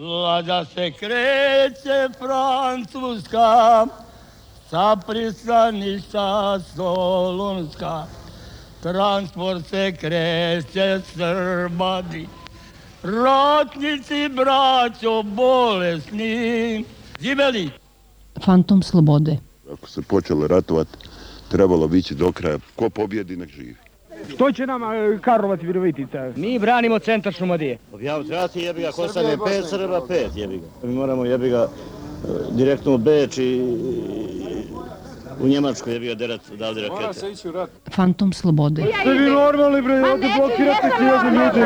Lada se kreće Francuska, sa pristaništa Solunska. Transport se kreće Srbadi, ratnici braćo bolesni. Živeli! Fantom slobode. Ako se počelo ratovati, trebalo bići do kraja. Ko pobjedi, nek živi. Što će nama e, Karlovac Virovitica? Mi branimo centar Šumadije. Ja trebati jebi ga, Kosan je pet, Srba pet jebi ga. Mi moramo jebi ga e, direktno u Beč i u Njemačku jebi ga derat odavde rakete. Mora se ići u rat. Fantom slobode. Ste vi normalni bre, ovdje blokirate hiljadu ljudi.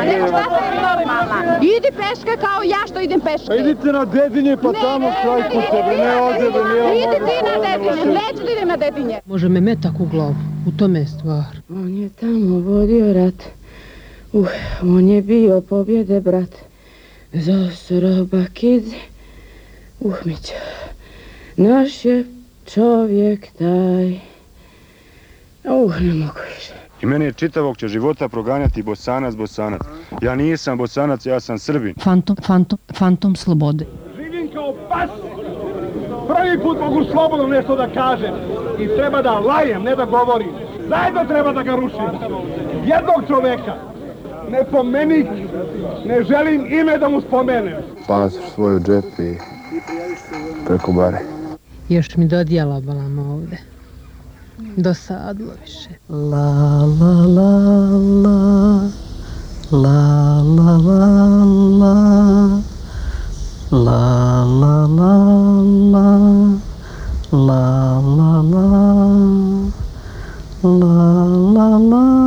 Idi peške kao ja što idem peške. Pa idite na dedinje pa tamo štrajkujte bre, ne ovdje bre, nije Idi ti na dedinje, neću da idem na dedinje. Može me metak u glavu, u tome je stvar. On je tamo vodio rat, uh, on je bio pobjede brat. Za sroba kidze, uh, mića, naš je čovjek taj. Uh, ne mogu više. I meni je čitavog će života proganjati bosanac, bosanac. Ja nisam bosanac, ja sam srbin. Fantom, fantom, fantom slobode. Živim kao pas. Prvi put mogu slobodno nešto da kažem. I treba da lajem, ne da govorim. Zajedno treba da ga rušim. Jednog čoveka. Ne pomenik, ne želim ime da mu spomenem. Pasoš svoju džep i preko bare. Još mi dodijela balama ovde. Dosadlo više. La la la la La. La la la La. La la la La. La la La. La la la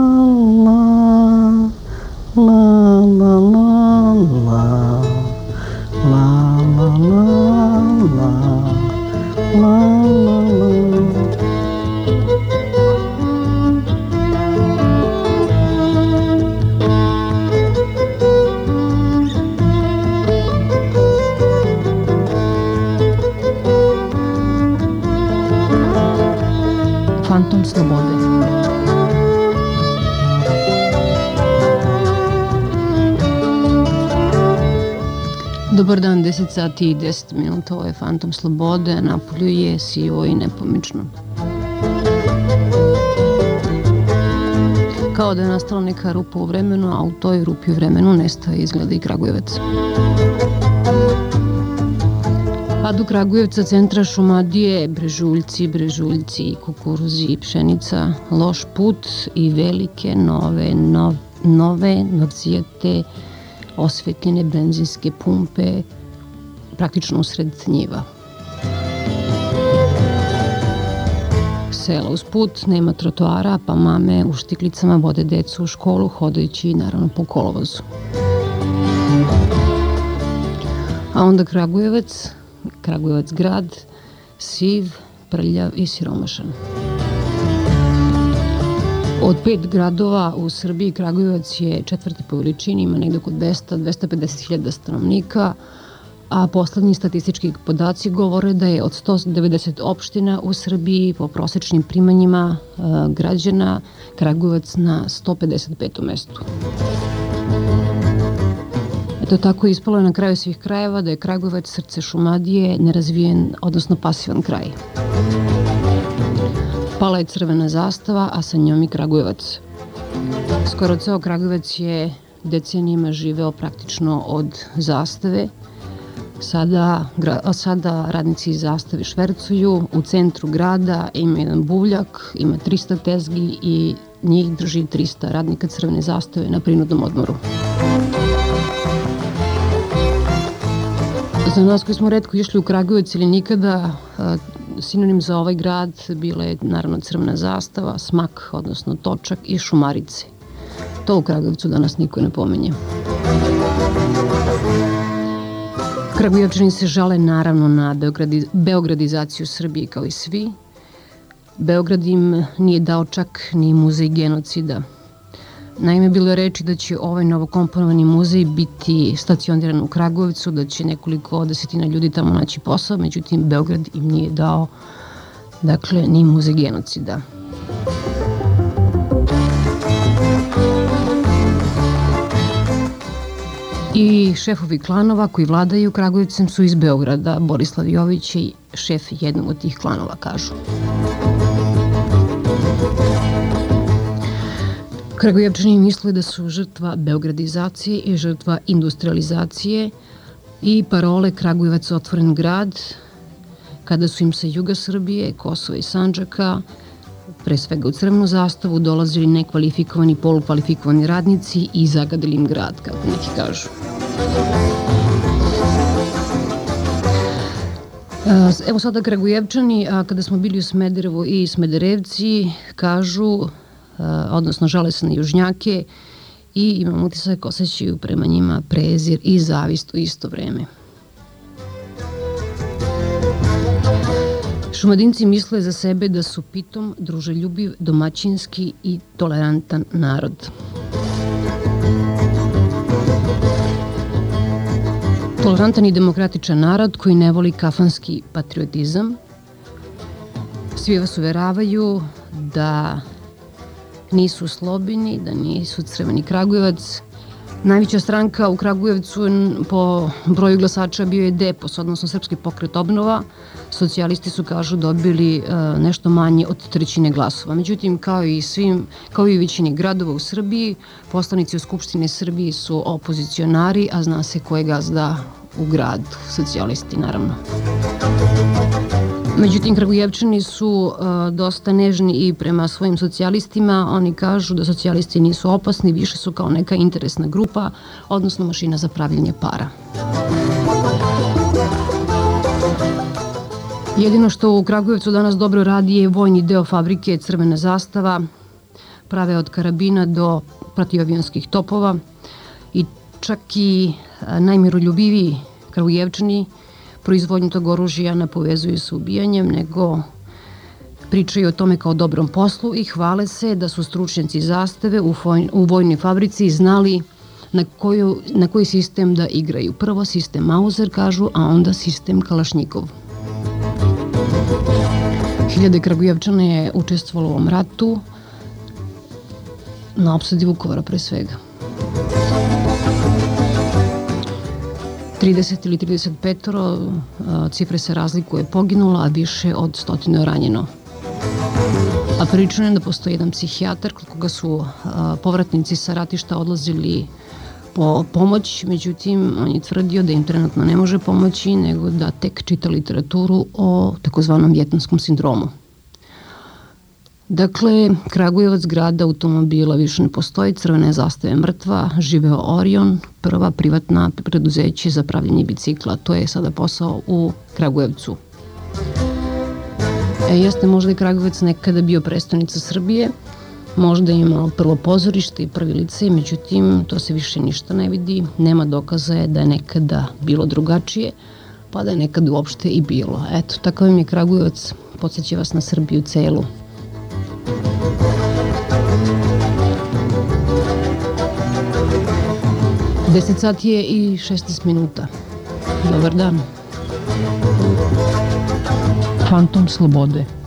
Dobar dan, 10 sati i 10 minuta, ovo je Fantom Slobode, a napolju je sivo i nepomično. Kao da je nastala neka rupa u vremenu, a u toj rupi u vremenu nestaje izgleda i Kragujevac. Pad u Kragujevca, centra Šumadije, brežuljci, brežuljci, kukuruzi, pšenica, loš put i velike nove, nov, nove novcijete osvetljene benzinske pumpe praktično usred njiva. Sela uz put, nema trotoara, pa mame u štiklicama vode decu u školu, hodajući naravno po kolovozu. A onda Kragujevac, Kragujevac grad, siv, prljav i siromašan. Od pet gradova u Srbiji Kragujevac je četvrti po veličini, ima negde oko 200-250 hiljada stanovnika, a poslednji statistički podaci govore da je od 190 opština u Srbiji po prosečnim primanjima e, građana Kragujevac na 155. mestu. Eto tako ispalo je na kraju svih krajeva da je Kragujevac srce Šumadije nerazvijen, odnosno pasivan kraj. Pala je crvena zastava, a sa njom i Kragujevac. Skoro ceo Kragujevac je decenijima živeo praktično od zastave. Sada, gra- sada radnici iz zastave švercuju. U centru grada ima jedan buvljak, ima 300 tezgi i njih drži 300 radnika crvene zastave na prinudnom odmoru. Za nas koji smo redko išli u Kragujevac ili nikada, sinonim za ovaj grad bila je naravno crvena zastava, smak, odnosno točak i šumarice. To u Kragujevcu danas niko ne pomenje. Kragujevčani se žale naravno na beogradi, beogradizaciju Srbije kao i svi. Beograd im nije dao čak ni muzej genocida. Naime, bilo je reči da će ovaj novokomponovani muzej biti stacioniran u Kragujevcu, da će nekoliko desetina ljudi tamo naći posao, međutim, Beograd im nije dao dakle, ni muzej genocida. I šefovi klanova koji vladaju Kragujevcem su iz Beograda. Borislav Jović je šef jednog od tih klanova, kažu. Kragujevčani misle da su žrtva beogradizacije i žrtva industrializacije i parole Kragujevac otvoren grad, kada su im sa juga Srbije, Kosova i Sanđaka, pre svega u crvenu zastavu, dolazili nekvalifikovani, polukvalifikovani radnici i zagadili im grad, kako neki kažu. Evo sada Kragujevčani, a kada smo bili u Smederevu i Smederevci, kažu odnosno žale se na južnjake i imam utisak osjećaju prema njima prezir i zavist u isto vreme. Šumadinci misle za sebe da su pitom, druželjubiv, domaćinski i tolerantan narod. Tolerantan i demokratičan narod koji ne voli kafanski patriotizam. Svi vas uveravaju da nisu Slobini, da nisu Crveni Kragujevac. Najveća stranka u Kragujevcu po broju glasača bio je DEPOS, odnosno Srpski pokret obnova. Socijalisti su, kažu, dobili uh, nešto manje od trećine glasova. Međutim, kao i svim, kao i većini gradova u Srbiji, poslanici u Skupštine Srbije su opozicionari, a zna se ko je gazda u gradu, socijalisti naravno. Međutim, Kragujevčani su uh, dosta nežni i prema svojim socijalistima. Oni kažu da socijalisti nisu opasni, više su kao neka interesna grupa, odnosno mašina za pravljenje para. Jedino što u Kragujevcu danas dobro radi je vojni deo fabrike Crvena zastava, prave od karabina do protivavionskih topova i čak i najmiroljubiviji Kragujevčani proizvodnju tog oružja ne povezuju sa ubijanjem, nego pričaju o tome kao dobrom poslu i hvale se da su stručnjaci zastave u, foj, u vojnoj fabrici znali na, koju, na koji sistem da igraju. Prvo sistem Mauser, kažu, a onda sistem Kalašnjikov. Hiljade Kragujevčana je učestvovalo u ovom ratu na opsadi Vukovara pre svega. 30 ili 35 cifre se razlikuje poginulo, a više od stotine ranjeno. A pričano je da postoji jedan psihijatar kod koga su povratnici sa ratišta odlazili po pomoć, međutim on je tvrdio da im trenutno ne može pomoći, nego da tek čita literaturu o takozvanom vjetnanskom sindromu. Dakle, Kragujevac grada automobila više ne postoji, crvena je mrtva, živeo Orion, prva privatna preduzeće za pravljenje bicikla. To je sada posao u Kragujevcu. E, jeste možda i Kragujevac nekada bio prestonica Srbije, možda je imao prvo pozorište i prvi lice, međutim to se više ništa ne vidi, nema dokaza da je nekada bilo drugačije, pa da je nekada uopšte i bilo. Eto, tako vam je Kragujevac, podsjeća vas na Srbiju celu. 10 sati je i 16 minuta. Dobar dan. Fantom slobode.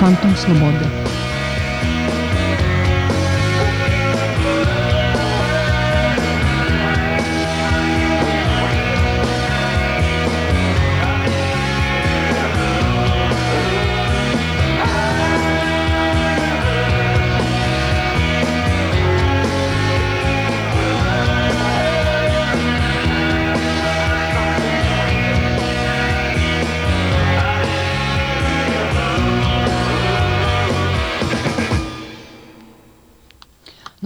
Fantom slobode.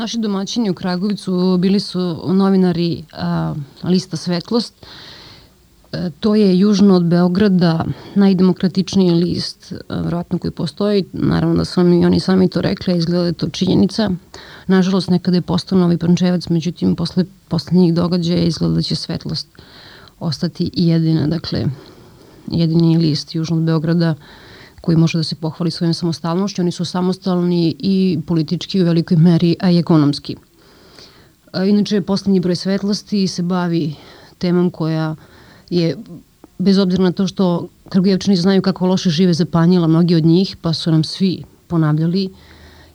Naši domaćini u Kragovicu bili su novinari a, Lista Svetlost. E, to je južno od Beograda najdemokratičniji list a, vjerojatno koji postoji. Naravno da su mi oni sami to rekli, izgleda da je to činjenica. Nažalost, nekada je postao novi Pančevac, međutim, posle poslednjih događaja izgleda da će Svetlost ostati jedina, dakle, jedini list južno od Beograda koji može da se pohvali svojom samostalnošću. Oni su samostalni i politički u velikoj meri, a i ekonomski. Inače, poslednji broj svetlosti se bavi temom koja je, bez obzira na to što Krgujevčani znaju kako loše žive zapanjila mnogi od njih, pa su nam svi ponavljali,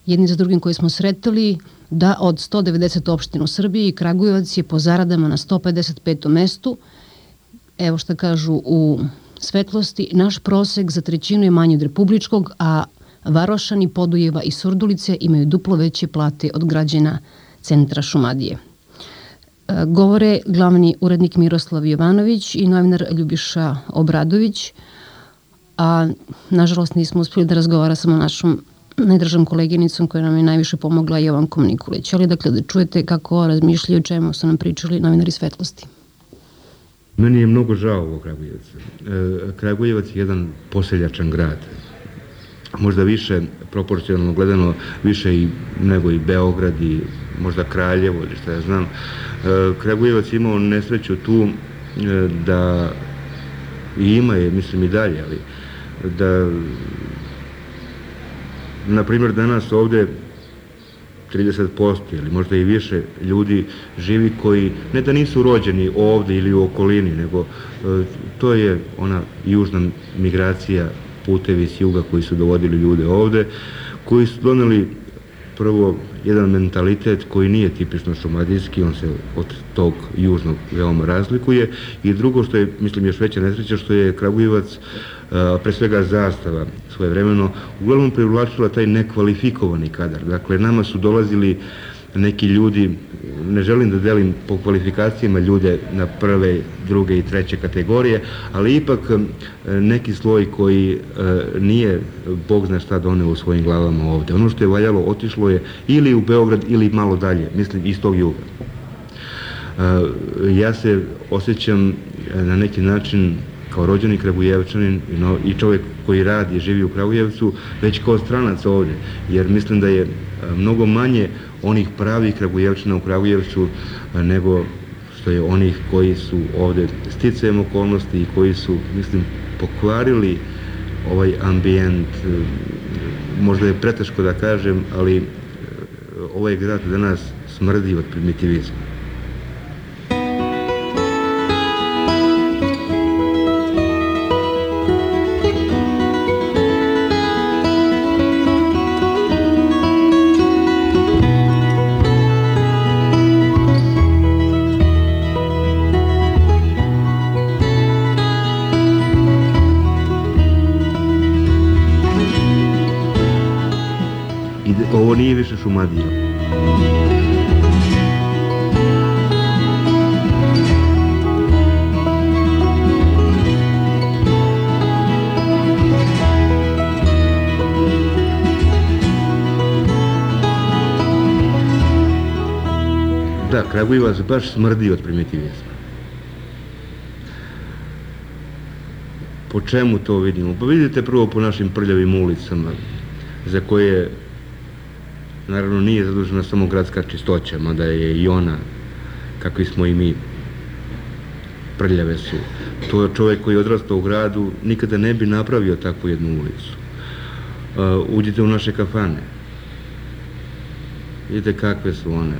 jedni za drugim koji smo sretali, da od 190 opština u Srbiji Kragujevac je po zaradama na 155. mestu. Evo šta kažu u svetlosti, naš prosek za trećinu je manji od republičkog, a Varošani, Podujeva i Surdulice imaju duplo veće plate od građana centra Šumadije. E, govore glavni urednik Miroslav Jovanović i novinar Ljubiša Obradović, a nažalost nismo uspeli da razgovara samo našom najdržom koleginicom koja nam je najviše pomogla Jovankom Nikolić. Ali dakle da čujete kako razmišljaju čemu su nam pričali novinari svetlosti. Meni je mnogo žao ovog Kragujevca. E, Kragujevac je jedan poseljačan grad. Možda više, proporcionalno gledano, više i, nego i Beograd i možda Kraljevo ili šta ja znam. E, Kragujevac je imao nesreću tu e, da i ima je, mislim i dalje, ali da na primjer danas ovde 30% ili možda i više ljudi živi koji ne da nisu rođeni ovde ili u okolini, nego e, to je ona južna migracija putevi s juga koji su dovodili ljude ovde, koji su doneli prvo jedan mentalitet koji nije tipično šumadijski, on se od tog južnog veoma razlikuje i drugo što je, mislim, još veća nesreća što je Kragujevac pre svega zastava svoje vremeno, uglavnom privlačila taj nekvalifikovani kadar. Dakle, nama su dolazili neki ljudi, ne želim da delim po kvalifikacijama ljude na prve, druge i treće kategorije, ali ipak neki sloj koji nije, Bog zna šta doneo u svojim glavama ovde. Ono što je valjalo otišlo je ili u Beograd ili malo dalje, mislim iz tog juga. Ja se osjećam na neki način kao rođeni Kragujevčanin i čovjek koji radi i živi u Kragujevcu, već kao stranac ovde, jer mislim da je mnogo manje onih pravih Kragujevčana u Kragujevcu nego što je onih koji su ovde sticajem okolnosti i koji su, mislim, pokvarili ovaj ambijent, možda je preteško da kažem, ali ovaj grad danas smrdi od primitivizma. Nije više Šumadija. Da, Kragujevac baš smrdi od primitivizma. Po čemu to vidimo? Pa vidite prvo po našim prljavim ulicama, za koje naravno nije zadužena samo gradska čistoća, mada je i ona, kakvi smo i mi, prljave su. To je čovjek koji je odrastao u gradu, nikada ne bi napravio takvu jednu ulicu. Uh, uđite u naše kafane. Vidite kakve su one.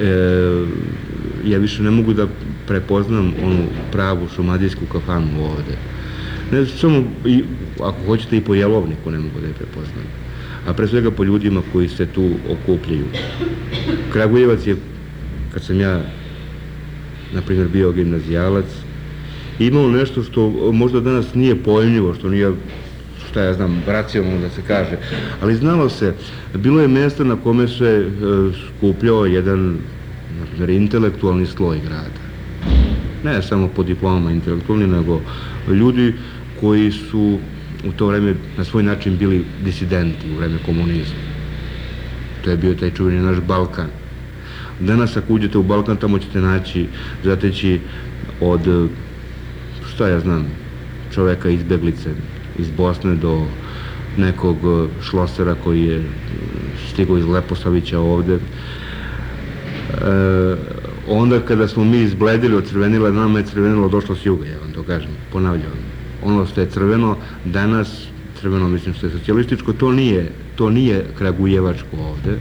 E, ja više ne mogu da prepoznam onu pravu šumadijsku kafanu ovde. Ne samo, i, ako hoćete i po jelovniku ne mogu da je prepoznam. A pre svega po ljudima koji se tu okupljaju. Kragujevac je, kad sam ja, na primjer, bio gimnazijalac, imao nešto što možda danas nije pojmljivo, što nije šta ja znam, racionalno da se kaže, ali znalo se, bilo je mesta na kome se e, skupljao jedan naprimjer, intelektualni sloj grada. Ne samo po diplomama intelektualni, nego ljudi koji su u to vreme na svoj način bili disidenti u vreme komunizma. To je bio taj čuveni naš Balkan. Danas ako uđete u Balkan, tamo ćete naći, zateći od, šta ja znam, čoveka izbeglice iz Bosne do nekog šlosera koji je stigao iz Leposavića ovde. E, onda kada smo mi izbledili od crvenila, nama je crvenilo došlo s juga, ja vam to kažem, ponavljam. Ono što je crveno, danas crveno mislim što je socijalističko, to nije, to nije kragujevačko ovde,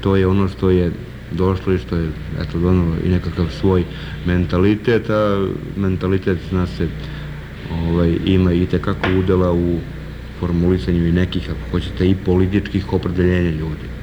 to je ono što je došlo i što je eto donalo i nekakav svoj mentalitet, a mentalitet zna se ovaj, ima i tekako udela u formulisanju i nekih, ako hoćete, i političkih opredeljenja ljudi.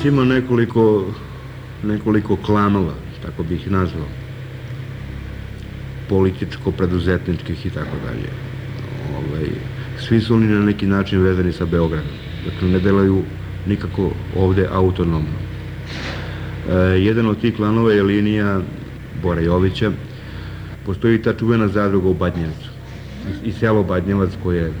Kragujevac ima nekoliko, nekoliko klanova, tako bih ih nazvao, političko-preduzetničkih i tako dalje. Ovaj, svi su oni na neki način vezani sa Beogradom. Dakle, ne delaju nikako ovde autonomno. E, jedan od tih klanova je linija Bora Jovića. Postoji ta čuvena zadruga u Badnjevcu. I, i selo Badnjevac koje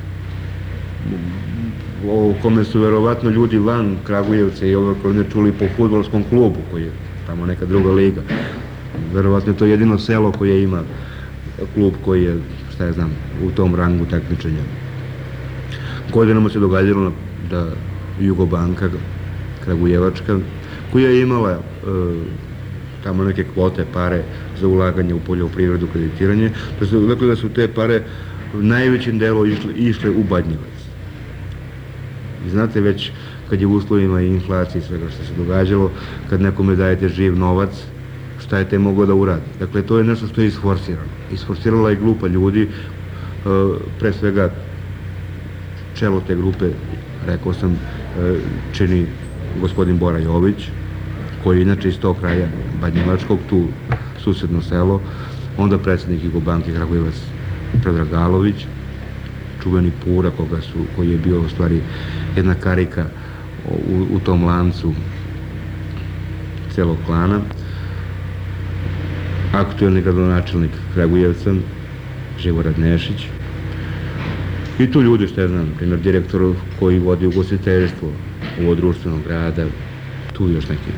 o kome su verovatno ljudi van Kragujevca i koji ne čuli po futbolskom klubu koji je tamo neka druga liga. Verovatno je to jedino selo koje ima klub koji je, šta ja znam, u tom rangu takmičenja. Godinama se događalo da Jugobanka, Kragujevačka, koja je imala e, tamo neke kvote, pare za ulaganje u poljoprivredu, kreditiranje, da dakle da su te pare najvećim delo išle, išle u Badnjevac. I znate već kad je u uslovima i inflacije i svega što se događalo, kad nekome dajete živ novac, šta je te mogao da uradi. Dakle, to je nešto što je isforsirano. Isforsirala je grupa ljudi, e, pre svega čelo te grupe, rekao sam, e, čini gospodin Bora Jović, koji je inače iz tog kraja Badnjevačkog, tu susedno selo, onda predsednik Jugobanke Kragujevac Predragalović, čuveni Pura, koga su, koji je bio u stvari jedna karika u, u tom lancu celog klana. Aktuelni gradonačelnik Kragujevca, Živorad Nešić. I tu ljudi, što ja znam, primjer direktor koji vodi ugostiteljstvo ovo društvenog grada, tu još neki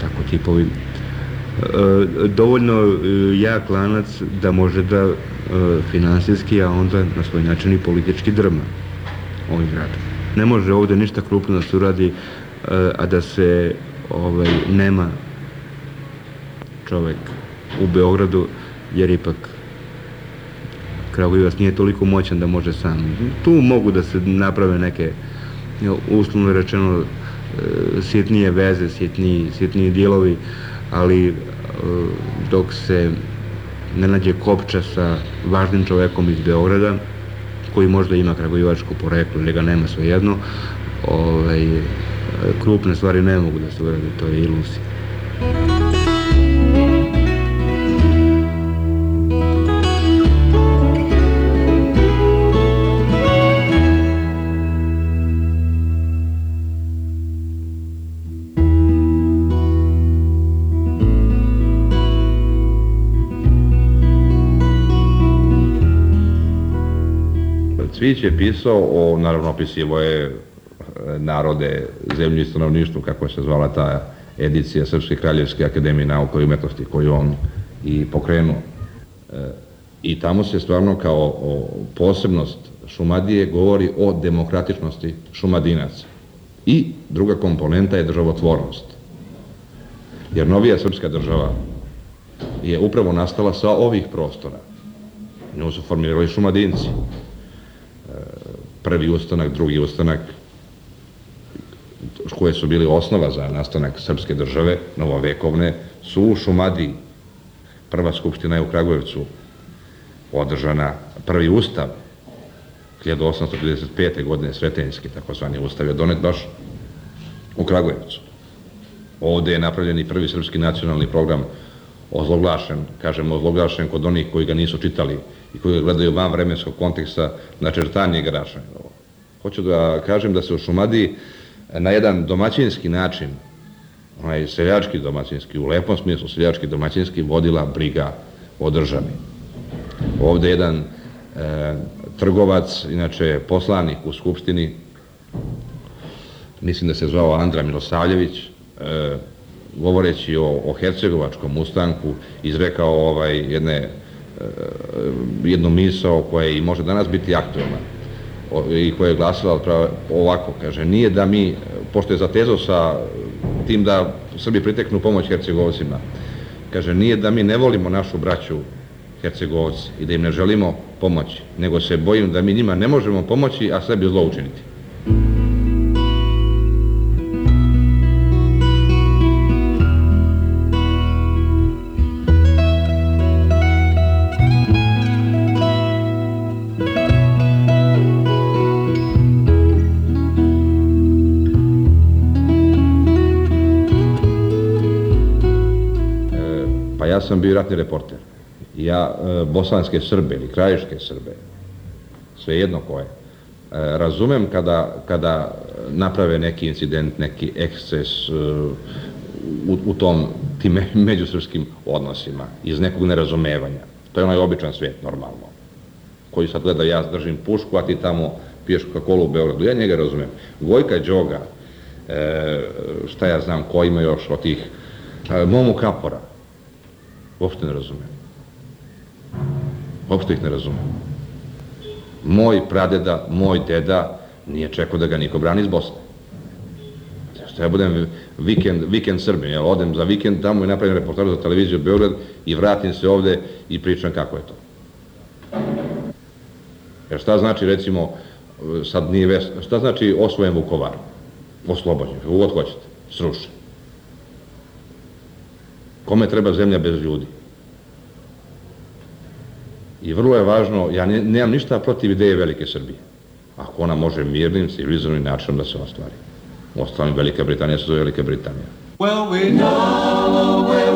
tako tipovi. E, dovoljno e, jak lanac da može da e, finansijski, a onda na svoj način i politički drma ovim gradom. Ne može ovde ništa krupno da se uradi, a da se ovaj, nema čovek u Beogradu, jer ipak Kragujevac nije toliko moćan da može sam. Tu mogu da se naprave neke, uslovno rečeno, sitnije veze, sitniji, sitniji dijelovi, ali dok se ne nađe kopča sa važnim čovekom iz Beograda, koji možda ima kragujevačko poreklo ili ga nema svejedno, ovaj, krupne stvari ne mogu da se urade, to je iluzija. Bić je pisao o, naravno, opisivo je narode, zemlju i stanovništvu, kako se zvala ta edicija Srpske kraljevske akademije nauka i umetnosti koju on i pokrenuo. E, I tamo se stvarno kao posebnost Šumadije govori o demokratičnosti šumadinaca. I druga komponenta je državotvornost. Jer novija srpska država je upravo nastala sa ovih prostora. Nju su formirali šumadinci. Prvi ustanak, drugi ustanak, koje su bili osnova za nastanak srpske države, novovekovne, su u Šumadiji. Prva skupština je u Kragujevcu održana, prvi ustav 1835. godine Sretenjski, takozvani ustav je donet baš u Kragujevcu. Ovde je napravljen i prvi srpski nacionalni program ozloglašen, kažemo ozloglašen kod onih koji ga nisu čitali i koji ga gledaju van vremenskog konteksta na čertanje igrača. Hoću da kažem da se u Šumadiji na jedan domaćinski način, onaj seljački domaćinski, u lepom smislu seljački domaćinski, vodila briga o državi. Ovde jedan e, trgovac, inače poslanik u Skupštini, mislim da se zvao Andra Milosavljević, e, govoreći o, o Hercegovačkom ustanku, izrekao ovaj jedne, jednu misao koja i može danas biti aktualna i koja je glasila ovako, kaže, nije da mi, pošto je zatezo sa tim da Srbi priteknu pomoć Hercegovcima, kaže, nije da mi ne volimo našu braću Hercegovci i da im ne želimo pomoći, nego se bojim da mi njima ne možemo pomoći, a sebi zlo učiniti. Sam bio ratni reporter ja e, bosanske Srbe ili krajiške Srbe, svejedno koje, e, razumem kada, kada naprave neki incident, neki eksces e, u, u tom tim međusrpskim odnosima, iz nekog nerazumevanja. To je onaj običan svet, normalno. Koji sad gleda, ja držim pušku, a ti tamo piješ Coca-Cola u Beogradu. Ja njega razumem. Gojka Đoga, e, šta ja znam, ko ima još od tih, e, Momu Kapora, uopšte ne razumem. Uopšte ih ne razumem. Moj pradeda, moj deda nije čekao da ga niko brani iz Bosne. Što ja budem vikend, vikend Srbin, jel, odem za vikend tamo i napravim reportaž za televiziju Beograd i vratim se ovde i pričam kako je to. Jer šta znači, recimo, sad nije ves, šta znači osvojen Vukovar? Oslobođen, kako god hoćete, srušen. Kome treba zemlja bez ljudi? I vrlo je važno, ja ne, nemam ništa protiv ideje Velike Srbije. Ako ona može mirnim, civilizovanim načinom da se ostvari. Ostalim Velika Britanija se zove Velika Britanija. Well, we know where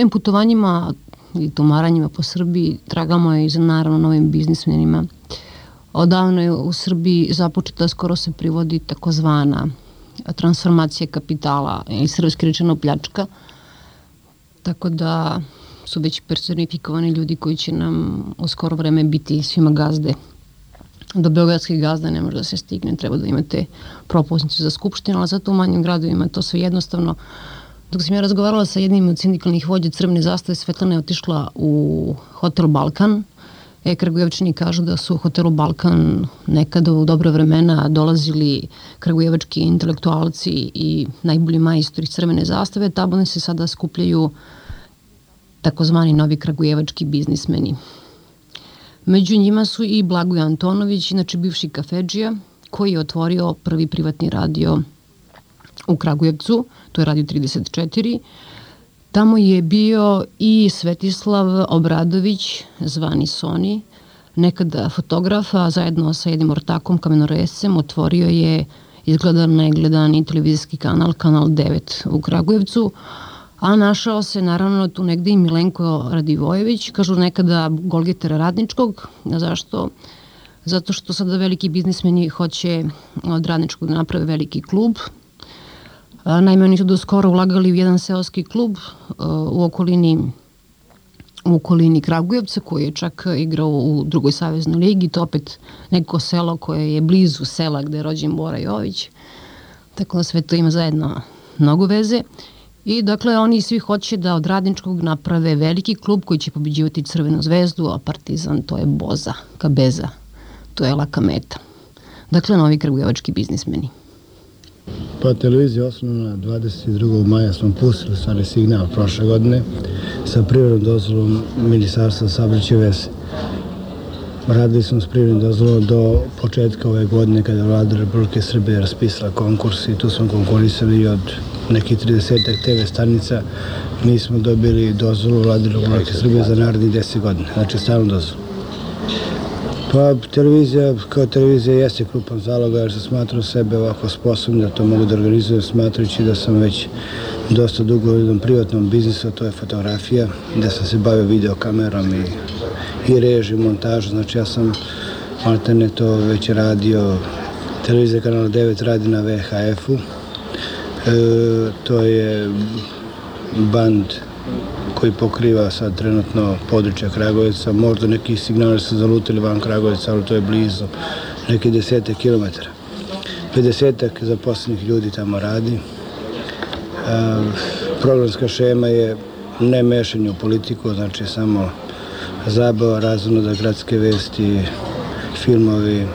novim putovanjima i tumaranjima po Srbiji tragamo i za naravno novim biznismenima. Odavno je u Srbiji započeta, skoro se privodi takozvana transformacija kapitala i srpski rečeno pljačka. Tako da su već personifikovani ljudi koji će nam u skoro vreme biti svima gazde. Do Beogradskih gazda ne može da se stigne, treba da imate propusnicu za skupštinu, ali zato u manjim gradovima to sve jednostavno. Dok sam ja razgovarala sa jednim od sindikalnih vođa Crvene zastave, Svetlana je otišla u hotel Balkan, E, Kragujevčani kažu da su u hotelu Balkan nekada u dobro vremena dolazili kragujevački intelektualci i najbolji majstori crvene zastave, tamo se sada skupljaju takozvani novi kragujevački biznismeni. Među njima su i Blagoje Antonović, inače bivši kafeđija, koji je otvorio prvi privatni radio u Kragujevcu, to je Radio 34, Tamo je bio i Svetislav Obradović, zvani Soni, nekada fotografa, zajedno sa jednim ortakom kamenorescem, otvorio je izgledan negledani televizijski kanal, kanal 9 u Kragujevcu, a našao se naravno tu negde i Milenko Radivojević, kažu nekada golgetera radničkog, zašto? Zato što sada veliki biznismeni hoće od radničkog da naprave veliki klub, Naime, oni su do skoro ulagali u jedan seoski klub u okolini u okolini Kragujevca koji je čak igrao u drugoj saveznoj ligi, to opet neko selo koje je blizu sela gde je rođen Bora Jović. Tako da sve to ima zajedno mnogo veze. I dakle oni svi hoće da od radničkog naprave veliki klub koji će pobeđivati Crvenu zvezdu, a Partizan to je Boza, Kabeza, to je Laka Meta. Dakle, novi kragujevački biznismeni. Pa televizija osnovna 22. maja smo pustili stvari signal prošle godine sa privrednom dozvolom Ministarstva sabraće veze. Radili smo s privrednom dozvolom do početka ove godine kada je vlada Republike Srbije raspisala konkurs i tu smo konkurisali od nekih 30 TV stanica. Mi smo dobili dozvolu vlade Republike Srbije za narednih 10 godina, znači stalnu dozvolu. Pa televizija, kao televizija jeste krupan zaloga jer sam smatrao sebe ovako sposobno da to mogu da organizujem smatrajući da sam već dosta dugo u jednom privatnom biznisu, a to je fotografija, da sam se bavio videokamerom i, i režiju, montažu, znači ja sam alterne to već radio, televizija kanala 9 radi na VHF-u, e, to je band koji pokriva sad trenutno područja Kragujevca. Možda neki signali su zalutili van Kragujevca, ali to je blizu, neki desete kilometara. 50 zaposlenih ljudi tamo radi. E, programska šema je ne mešanje u politiku, znači samo zabava, razumno da gradske vesti, filmovi,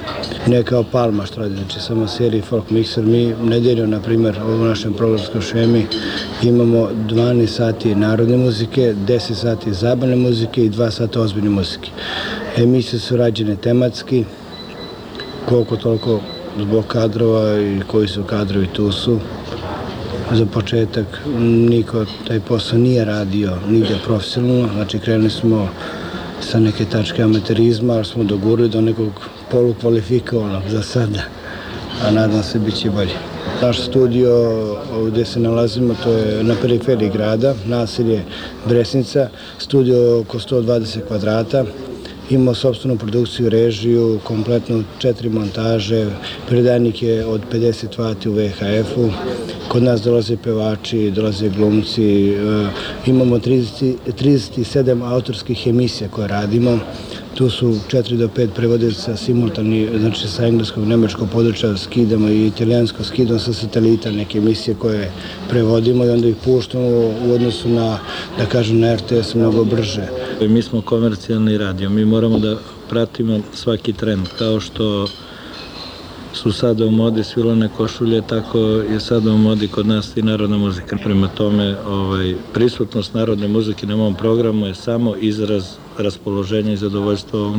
ne kao Palma što radi, znači samo seriji Folk Mixer. Mi nedeljno, na primjer, u našem programskom šemi imamo 12 sati narodne muzike, 10 sati zabavne muzike i 2 sata ozbiljne muzike. Emisije su rađene tematski, koliko toliko zbog kadrova i koji su kadrovi tu su. Za početak niko taj posao nije radio nigde profesionalno, znači krenuli smo sa neke tačke amaterizma, ali smo dogurili do nekog polukvalifikovanog za sada, a nadam se bit će bolje. Naš studio gde se nalazimo, to je na periferiji grada, naselje Bresnica, studio oko 120 kvadrata, imao sobstvenu produkciju, režiju, kompletno četiri montaže, predajnik je od 50 vati u VHF-u, kod nas dolaze pevači, dolaze glumci, e, imamo 30, 37 autorskih emisija koje radimo, Tu su 4 do 5 prevodica simultani, znači sa engleskog, nemačkog područja skidamo i italijansko skidamo sa satelita neke emisije koje prevodimo i onda ih puštamo u odnosu na, da kažem, na RTS mnogo brže. Mi smo komercijalni radio, mi moramo da pratimo svaki trend, kao što su sada u modi svilane košulje, tako je sada u modi kod nas i narodna muzika. Prema tome, ovaj, prisutnost narodne muzike na mom programu je samo izraz raspoloženja i zadovoljstva ovog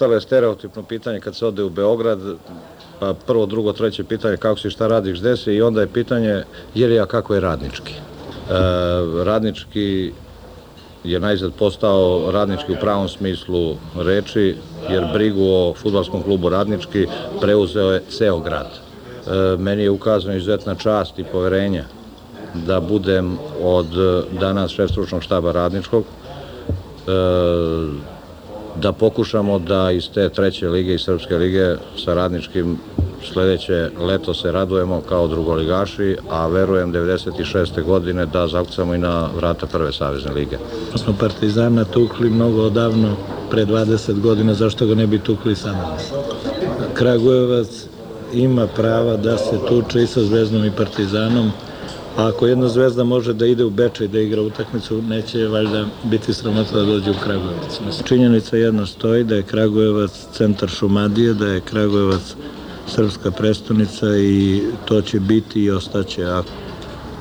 Postalo je stereotipno pitanje kad se ode u Beograd, pa prvo, drugo, treće pitanje kako si, šta radiš, gde si i onda je pitanje je li ja kako je radnički. E, radnički je najzad postao radnički u pravom smislu reči, jer brigu o futbalskom klubu radnički preuzeo je ceo grad. E, meni je ukazano izuzetna čast i poverenja da budem od danas šef stručnog štaba radničkog, e, da pokušamo da iz te treće lige i srpske lige sa radničkim sledeće leto se radujemo kao drugoligaši, a verujem 96. godine da zakucamo i na vrata prve savezne lige. Smo Partizana tukli mnogo odavno, pre 20 godina, zašto ga ne bi tukli sada? Kragujevac ima prava da se tuče i sa Zvezdom i Partizanom, a ako jedna zvezda može da ide u Bečaj da igra utakmicu, neće valjda biti sramota da dođe u Kragujevac. Činjenica jedna stoji da je Kragujevac centar Šumadije, da je Kragujevac srpska prestonica i to će biti i ostaće. A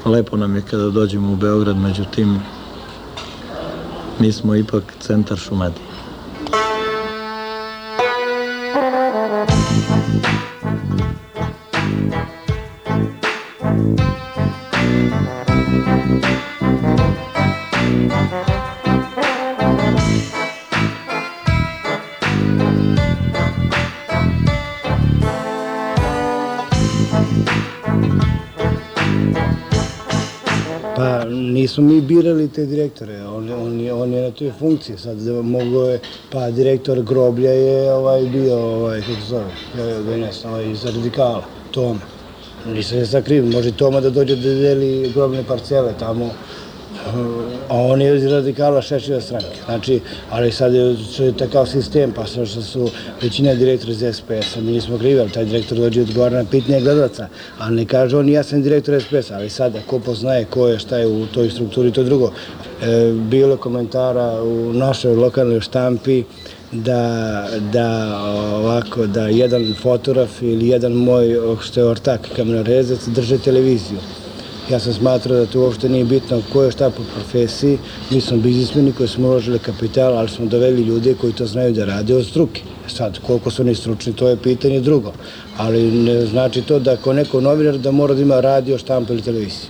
lepo nam je kada dođemo u Beograd, međutim, mi smo ipak centar Šumadije. Nismo mi birali te direktore, on, on, je, on je na toj funkciji, sad mogo je, pa direktor groblja je ovaj bio, ovaj, kako se zove, ja, ne znam, ovaj, iz radikala, Toma. Nisam je sakriv, može Toma da dođe da deli grobne parcele tamo, a on je iz radikala šešiva stranke. Znači, ali sad je, takav sistem, pa što su većina direktora iz SPS-a, mi nismo krivi, ali taj direktor dođe odgovara na pitanje gledalaca, a ne kaže on ja sam direktor SPS-a, ali sada ko poznaje ko je, šta je u toj strukturi, to drugo. E, bilo komentara u našoj lokalnoj štampi da, da ovako, da jedan fotograf ili jedan moj, što je ortak kamerarezac, drže televiziju. Ja sam smatrao da to uopšte nije bitno ko je šta po profesiji. Mi smo biznismeni koji smo uložili kapital, ali smo doveli ljude koji to znaju da rade od struke. Sad, koliko su oni stručni, to je pitanje drugo. Ali ne znači to da ako neko novinar da mora da ima radio, štampu ili televiziju.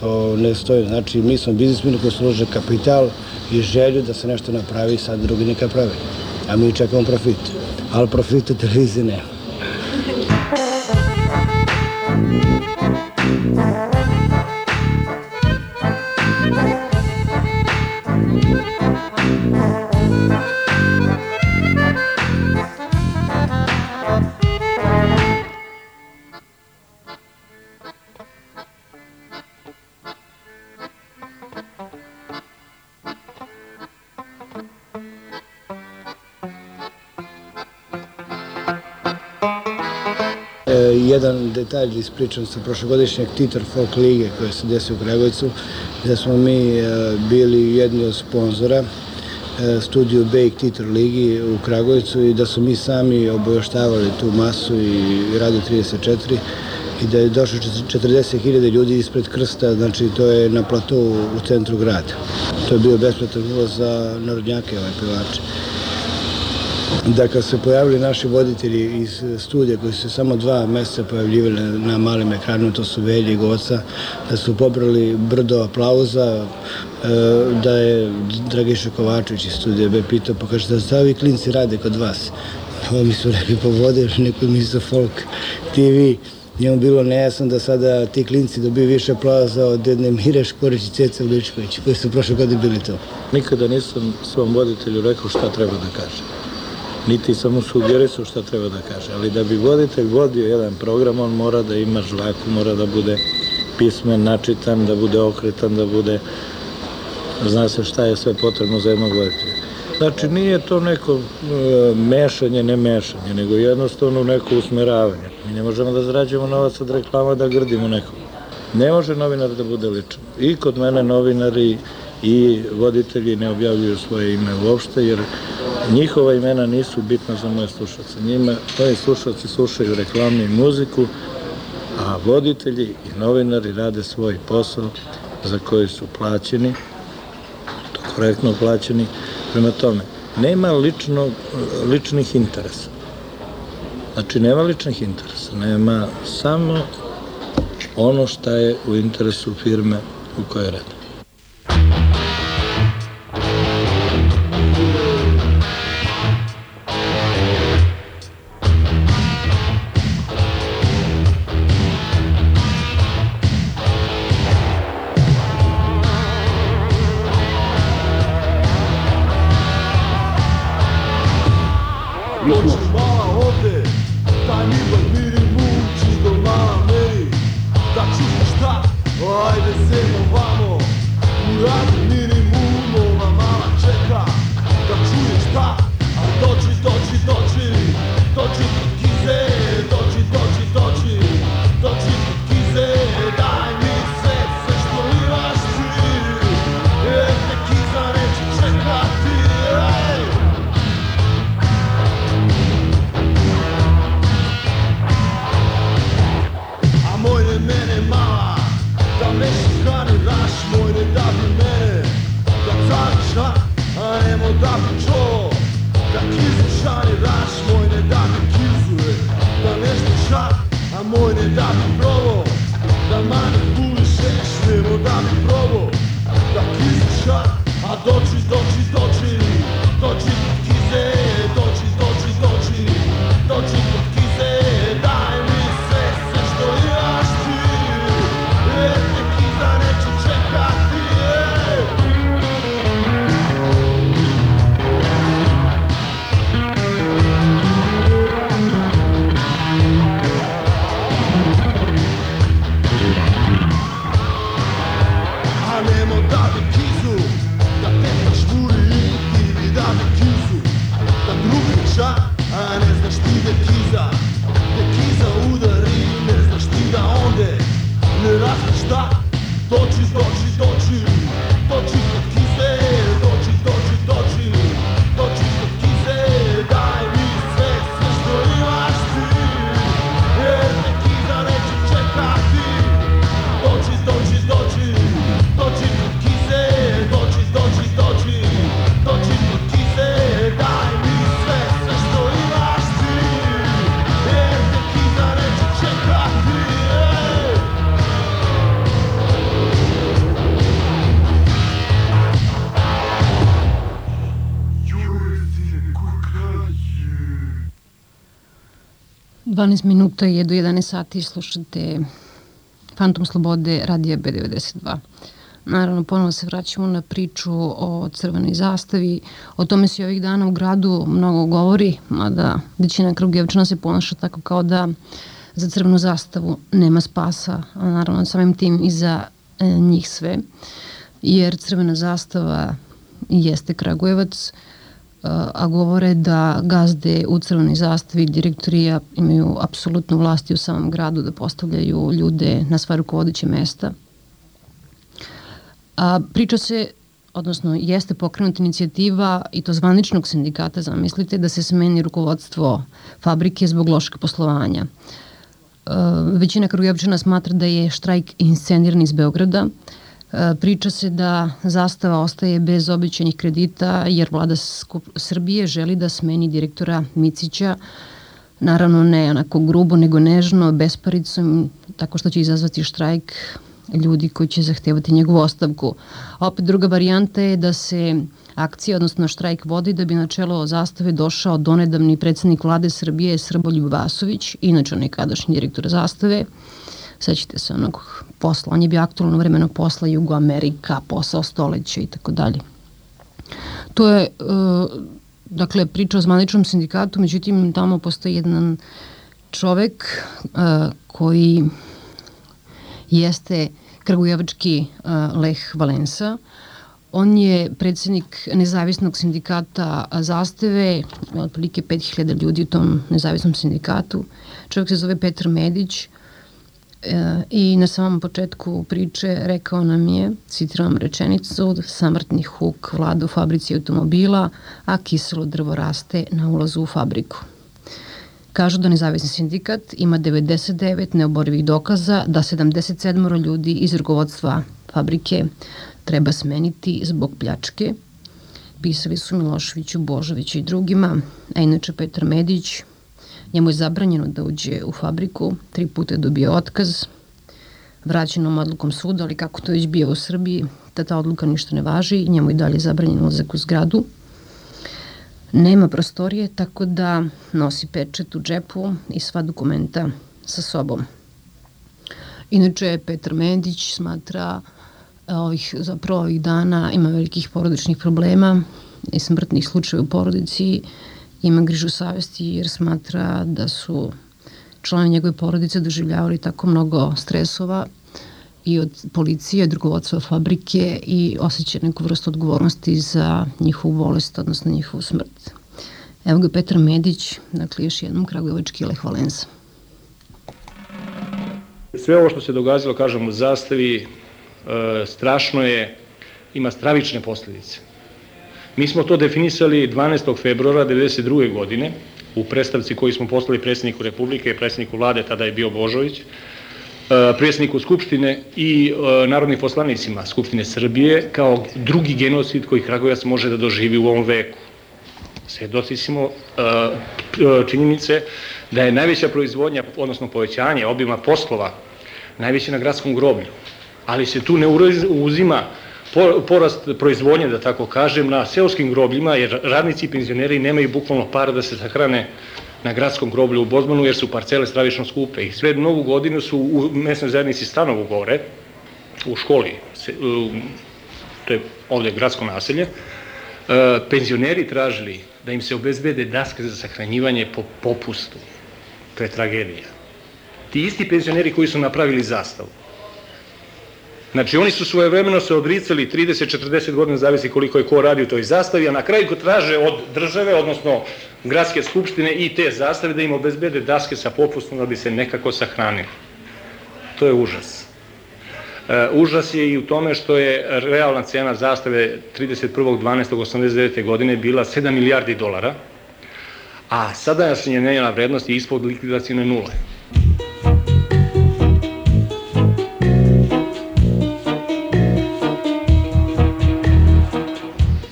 To ne stoji. Znači, mi smo biznismeni koji su uložili kapital i želju da se nešto napravi, sad drugi neka pravi. A mi čekamo profit. Ali profita televizije nema. Detalj ispričan sa prošlogodišnjeg Titor Folk lige koja se desi u Kragujevcu, da smo mi e, bili jedni od sponzora e, studiju Bake Titor ligi u Kragujevcu i da su mi sami obojoštavali tu masu i Radio 34 i da je došlo 40.000 ljudi ispred krsta, znači to je na platovu u centru grada. To je bio besplatan ulaz za narodnjake, ovaj pevače da kad se pojavili naši voditelji iz studija koji su samo dva meseca pojavljivali na malim ekranima, to su Velji i Goca, da su pobrali brdo aplauza, e, da je Dragiša Kovačević iz studija B pitao, pa kaže da stavi klinci rade kod vas. Ovo mi su rekli, pa vode neko mi za folk TV, njemu bilo nejasno da sada ti klinci dobiju više aplauza od jedne Mire Škorić i Ceca Vličković, koji su prošle godine bili to. Nikada nisam svom voditelju rekao šta treba da kaže niti samo sugerisao šta treba da kaže, ali da bi voditelj vodio jedan program, on mora da ima žvaku, mora da bude pismen, načitan, da bude okretan, da bude, zna se šta je sve potrebno za jednog voditelja. Znači, nije to neko e, mešanje, ne mešanje, nego jednostavno neko usmeravanje. Mi ne možemo da zarađujemo novac od reklama da grdimo nekog. Ne može novinar da bude ličan. I kod mene novinari i voditelji ne objavljuju svoje ime uopšte, jer njihova imena nisu bitna za moje slušalce. Njima, moji slušalci slušaju reklamu i muziku, a voditelji i novinari rade svoj posao za koji su plaćeni, to korektno plaćeni. Prema tome, nema lično, ličnih interesa. Znači, nema ličnih interesa, nema samo ono šta je u interesu firme u kojoj radi. 12 minuta je do 11 sati slušate Fantom Slobode radija B92. Naravno, ponovo se vraćamo na priču o crvenoj zastavi. O tome se ovih dana u gradu mnogo govori, mada većina Krugevčana se ponaša tako kao da za crvenu zastavu nema spasa, a naravno samim tim i za e, njih sve. Jer crvena zastava jeste Kragujevac, a govore da gazde u crvenoj zastavi direktorija imaju apsolutnu vlast u samom gradu da postavljaju ljude na sva rukovodeće mesta. A, priča se, odnosno jeste pokrenuta inicijativa i to zvaničnog sindikata, zamislite, da se smeni rukovodstvo fabrike zbog lošeg poslovanja. E, većina Krugevčana smatra da je štrajk insceniran iz Beograda. Priča se da zastava ostaje bez obećanih kredita jer vlada Srbije želi da smeni direktora Micića naravno ne onako grubo nego nežno, besparicom, tako što će izazvati štrajk ljudi koji će zahtevati njegovu ostavku. Opet druga varijanta je da se akcija, odnosno štrajk vodi da bi na čelo zastave došao donedavni predsednik vlade Srbije Srboljub Vasović, inače nekadašnji direktor zastave. Sećate se onog posla, on je bio aktualno vremenog posla Jugo Amerika, posao stoleća i tako dalje. To je, e, dakle, priča o zvaničnom sindikatu, međutim, tamo postoji jedan čovek e, koji jeste kragujevački uh, Leh Valensa. On je predsednik nezavisnog sindikata Zastave, otprilike 5000 ljudi u tom nezavisnom sindikatu. Čovjek se zove Petar Medić i na samom početku priče rekao nam je, citiram rečenicu, samrtni huk vlada u fabrici automobila, a kiselo drvo raste na ulazu u fabriku. Kažu da nezavisni sindikat ima 99 neoborivih dokaza da 77 ljudi iz rukovodstva fabrike treba smeniti zbog pljačke. pisali su Miloševiću, Božoviću i drugima, a inače Petar Medić, njemu je zabranjeno da uđe u fabriku, tri puta je dobio otkaz, vraćenom odlukom suda, ali kako to već bio u Srbiji, da ta odluka ništa ne važi, njemu je dalje zabranjen ulazak u zgradu. Nema prostorije, tako da nosi pečet u džepu i sva dokumenta sa sobom. Inače, Petar Medić smatra ovih, zapravo ovih dana ima velikih porodičnih problema i smrtnih slučaja u porodici, ima grižu savesti jer smatra da su članovi njegove porodice doživljavali tako mnogo stresova i od policije, od fabrike i osjeća neku vrstu odgovornosti za njihovu bolest, odnosno njihovu smrt. Evo ga Petar Medić, dakle još jednom Kragujevački Lech Valenza. Sve ovo što se događalo, kažem, u zastavi, e, strašno je, ima stravične posljedice. Mi smo to definisali 12. februara 1992. godine u predstavci koji smo poslali predsjedniku Republike i predsjedniku vlade, tada je bio Božović, e, predsjedniku Skupštine i e, narodnim poslanicima Skupštine Srbije kao drugi genocid koji Kragujevac može da doživi u ovom veku. Svedoci smo činjenice da je najveća proizvodnja, odnosno povećanje obima poslova najveće na gradskom groblju, ali se tu ne uzima porast proizvodnje, da tako kažem, na seoskim grobljima, jer radnici i penzioneri nemaju bukvalno para da se sahrane na gradskom groblju u Bozmanu, jer su parcele stravično skupe. I sve novu godinu su u mesnoj zajednici stanovu gore, u školi, to je ovde gradsko naselje, e, penzioneri tražili da im se obezbede daske za sahranjivanje po popustu. To je tragedija. Ti isti penzioneri koji su napravili zastavu. Znači, oni su svoje vremeno se odricali 30-40 godina, zavisi koliko je ko radi u toj zastavi, a na kraju ko traže od države, odnosno gradske skupštine i te zastave da im obezbede daske sa popustom da bi se nekako sahranili. To je užas. E, užas je i u tome što je realna cena zastave 31.12.89. godine bila 7 milijardi dolara, a sada je njena vrednost ispod likvidacijne nule.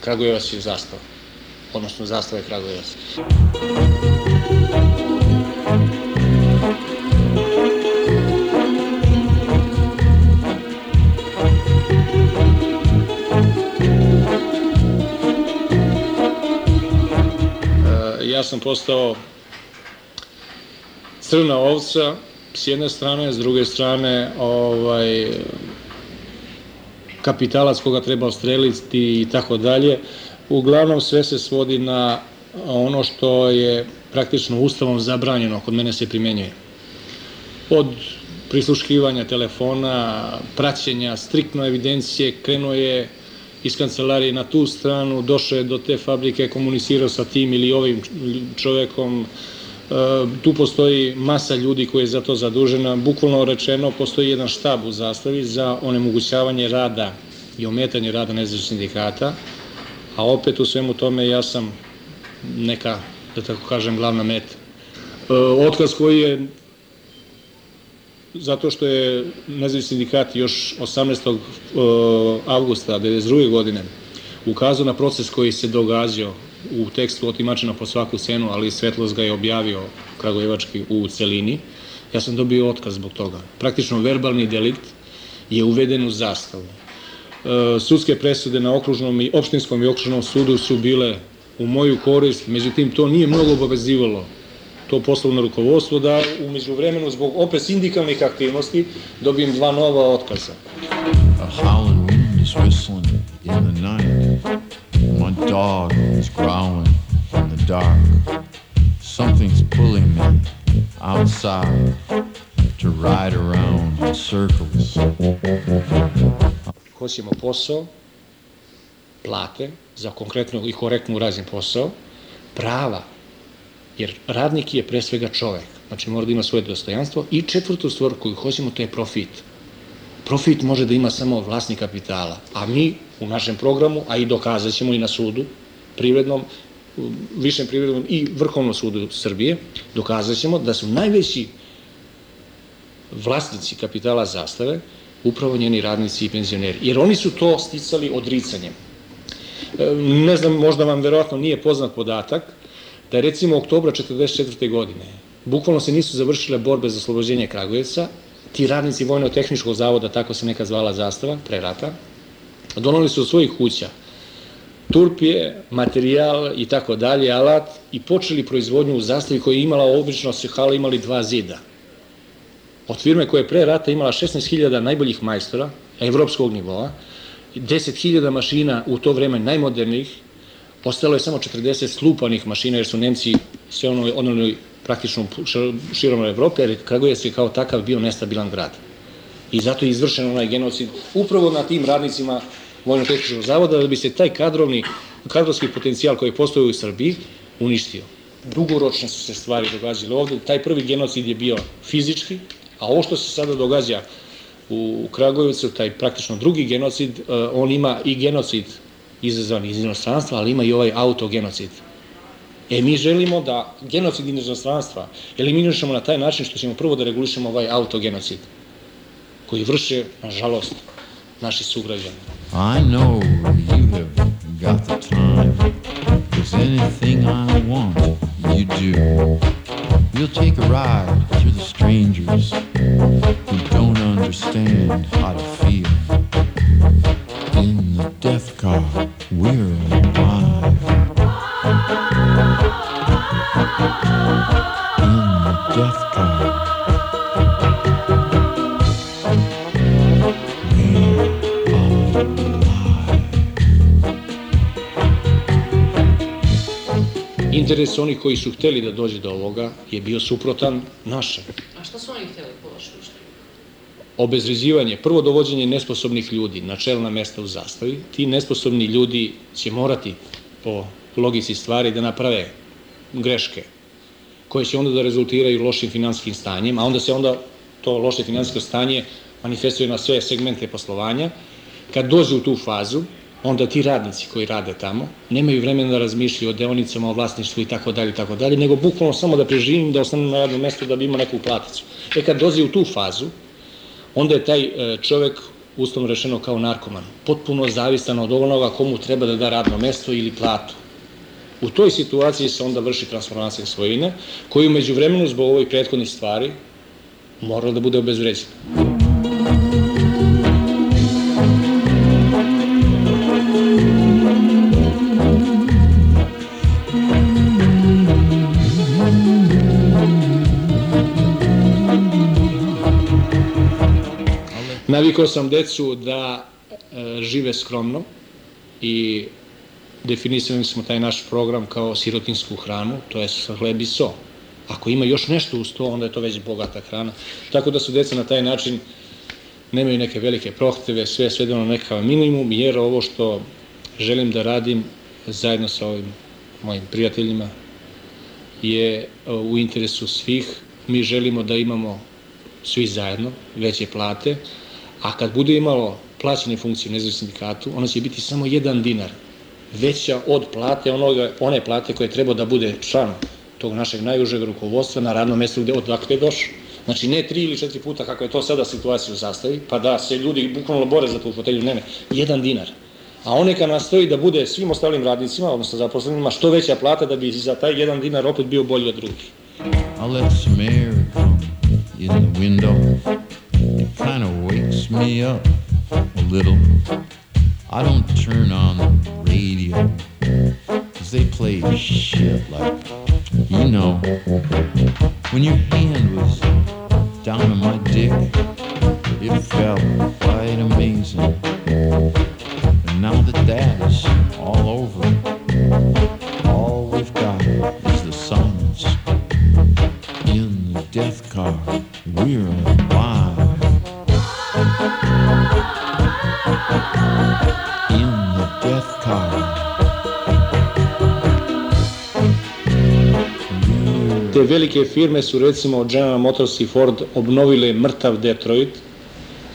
Kragujevac je zastava, odnosno zastava je Kragujevac. ja sam postao crna ovca s jedne strane, s druge strane ovaj, kapitalac koga treba ostreliti i tako dalje. Uglavnom sve se svodi na ono što je praktično ustavom zabranjeno, kod mene se primenjuje. Od prisluškivanja telefona, praćenja, striktno evidencije, krenuo je iz kancelarije na tu stranu, došao je do te fabrike, komunicirao sa tim ili ovim čovekom, tu postoji masa ljudi koji je za to zadužena, bukvalno rečeno postoji jedan štab u zastavi za onemogućavanje rada i ometanje rada nezavisnih sindikata, a opet u svemu tome ja sam neka, da tako kažem, glavna meta. E, otkaz koji je zato što je nezavisni sindikat još 18. E, avgusta 1992. godine ukazao na proces koji se događao u tekstu otimačena po svaku cenu, ali Svetlost ga je objavio Kragujevački u celini. Ja sam dobio otkaz zbog toga. Praktično verbalni delikt je uveden u zastavu. E, sudske presude na okružnom i opštinskom i okružnom sudu su bile u moju korist, međutim to nije mnogo obavezivalo to poslovno rukovodstvo da umeđu vremenu zbog opet sindikalnih aktivnosti dobijem dva nova otkaza. A howling wind is whistling in the night. Dog is growling in the dark. Something's pulling me outside to ride around in circles. Hoćemo posao, plate za konkretno i korektno urađen posao, prava Jer radnik je pre svega čovek, znači mora da ima svoje dostojanstvo i četvrtu stvar koju hoćemo to je profit. Profit može da ima samo vlasnik kapitala, a mi u našem programu, a i dokazat ćemo i na sudu, privrednom, višem privrednom i vrhovnom sudu Srbije, dokazat ćemo da su najveći vlasnici kapitala zastave upravo njeni radnici i penzioneri, jer oni su to sticali odricanjem. E, ne znam, možda vam verovatno nije poznat podatak, da je recimo oktobra 44. godine bukvalno se nisu završile borbe za oslobođenje Kragujevca, ti radnici Vojno-tehničkog zavoda, tako se neka zvala zastava, pre rata, donali su od svojih kuća turpije, materijal i tako dalje, alat i počeli proizvodnju u zastavi koja je imala, obično se hala imali dva zida. Od firme koja je pre rata imala 16.000 najboljih majstora, evropskog nivoa, 10.000 mašina u to vreme najmodernijih, ostalo je samo 40 slupanih mašina, jer su Nemci sve ono, ono praktično širom Evrope, jer Kragujevac je kao takav bio nestabilan grad. I zato je izvršen onaj genocid upravo na tim radnicima Vojno-tehničkog zavoda da bi se taj kadrovni, kadrovski potencijal koji postoji u Srbiji uništio. Dugoročne su se stvari događale ovde. Taj prvi genocid je bio fizički, a ovo što se sada događa u Kragujevcu, taj praktično drugi genocid, e, on ima i genocid izazvan iz inostranstva, ali ima i ovaj autogenocid. E, mi želimo da genocid inostranstva eliminišemo na taj način što ćemo prvo da regulišemo ovaj autogenocid, koji vrše, nažalost, naši sugrađani. I know you have got the time. Cause anything I want, you do. We'll take a ride through the strangers who don't understand how to feel. In the death car, we're alive. In the death car. Interes onih koji su hteli da dođe do ovoga je bio suprotan našem. A šta su oni hteli po vašem Obezređivanje, prvo dovođenje nesposobnih ljudi na čelna mesta u zastavi, ti nesposobni ljudi će morati po logici stvari da naprave greške koje će onda da rezultiraju lošim finanskim stanjem, a onda se onda to loše finansijsko stanje manifestuje na sve segmente poslovanja. Kad dođe u tu fazu, onda ti radnici koji rade tamo nemaju vremena da razmišljaju o deonicama, o vlasništvu i tako dalje i tako dalje, nego bukvalno samo da preživim, da ostanem na radnom mestu da bi imao neku platicu. E kad dođe u tu fazu, onda je taj e, čovek uslovno rešeno kao narkoman, potpuno zavistan od onoga komu treba da da radno mesto ili platu. U toj situaciji se onda vrši transformacija svojine, koju među vremenu zbog ovih prethodnih stvari mora da bude obezvređena. Navikao sam decu da e, žive skromno i definisali smo taj naš program kao sirotinsku hranu, to je hleb i so. Ako ima još nešto uz to, onda je to već bogata hrana. Tako da su deca na taj način nemaju neke velike prohteve, sve svedeno na nekav minimum, jer ovo što želim da radim zajedno sa ovim mojim prijateljima je e, u interesu svih. Mi želimo da imamo svi zajedno veće plate, a kad bude imalo plaćene funkcije u nezavisnom sindikatu, ona će biti samo jedan dinar, veća od plate onoga, one plate koje treba da bude član tog našeg najužeg rukovodstva na radnom mestu gde odakle je došao. Znači ne tri ili četiri puta kako je to sada situacija u sastavi, pa da se ljudi bukvalno bore za tu fotelju, ne ne, jedan dinar. A on neka nastoji da bude svim ostalim radnicima, odnosno zaposlenima, što veća plata da bi za taj jedan dinar opet bio bolji od drugih. I'll let some air in the window. It kind of wakes me up a little. I don't turn on the radio because they play shit like, you know, when your hand was down on my dick, it felt quite amazing. And now that that is all over, all we've got is the silence in the death car. We're alive. Te velike firme su recimo General Motors i Ford obnovile mrtav Detroit,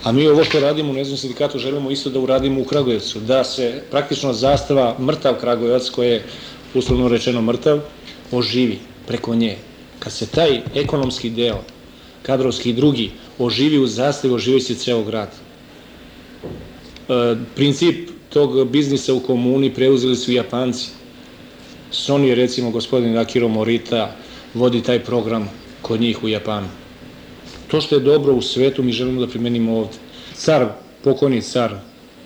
a mi ovo što radimo u Nezavisnom sindikatu želimo isto da uradimo u Kragujevcu, da se praktično zastava mrtav Kragujevac, koji je uslovno rečeno mrtav, oživi preko nje. Kad se taj ekonomski deo, kadrovski i drugi, oživi u zastavi, oživi se ceo grad. E, princip tog biznisa u komuni preuzeli su Japanci. Sony, recimo, gospodin Akiro Morita, vodi taj program kod njih u Japanu. To što je dobro u svetu mi želimo da primenimo ovde. Car, pokojni car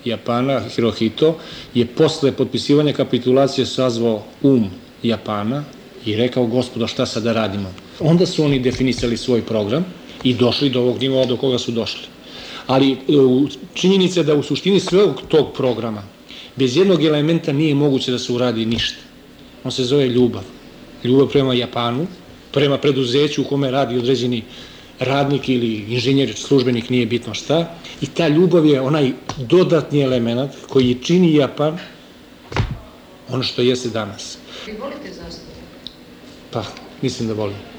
Japana, Hirohito, je posle potpisivanja kapitulacije sazvao um Japana i rekao, gospodo, šta sad da radimo? Onda su oni definisali svoj program i došli do ovog nivoa do koga su došli. Ali e, činjenica je da u suštini svog tog programa bez jednog elementa nije moguće da se uradi ništa. On se zove ljubav. Ljubav prema Japanu, prema preduzeću u kome radi određeni radnik ili inženjer, službenik, nije bitno šta. I ta ljubav je onaj dodatni element koji čini Japan ono što jeste danas. Vi volite zastavu? Pa, mislim da volim.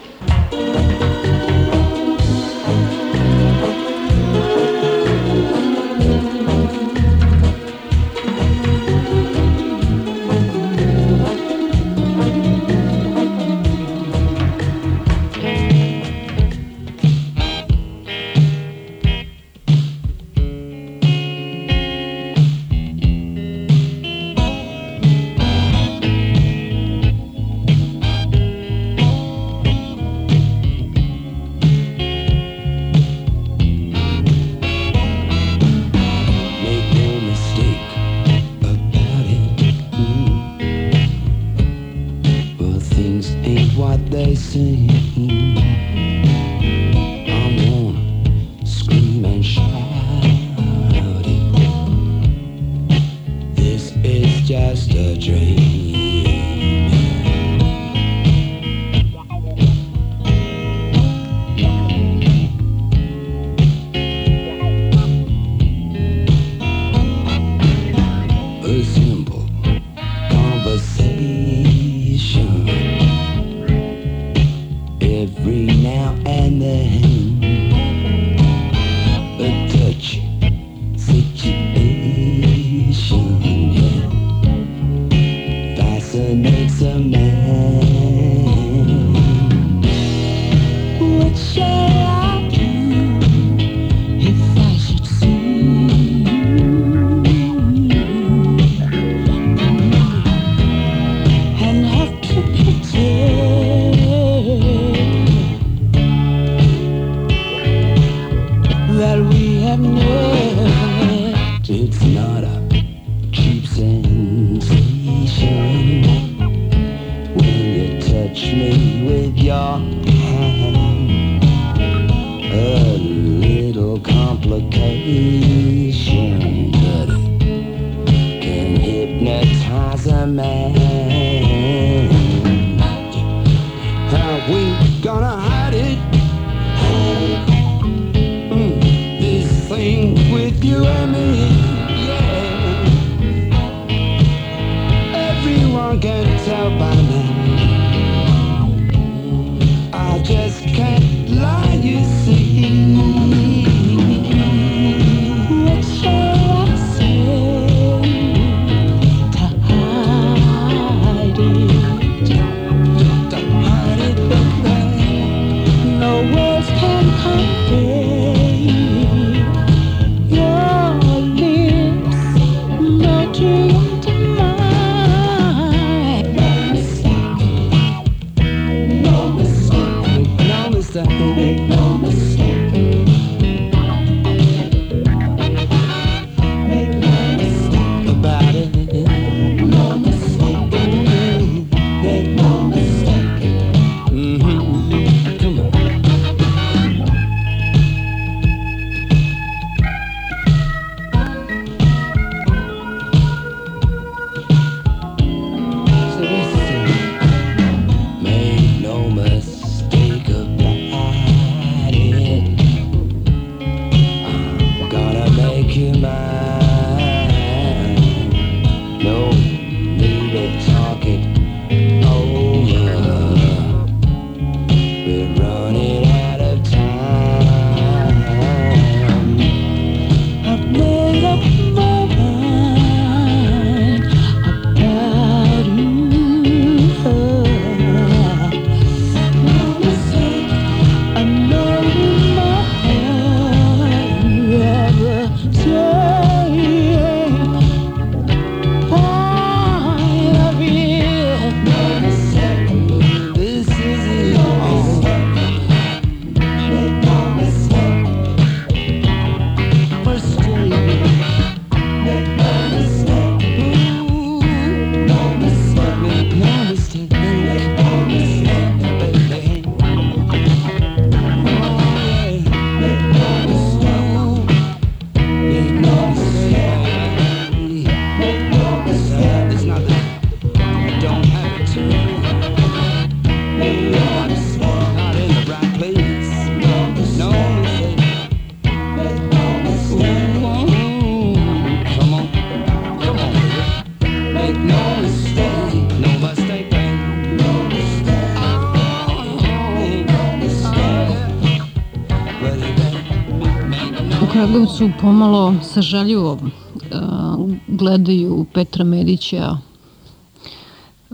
Kragujevcu pomalo sažaljivo uh, gledaju Petra Medića,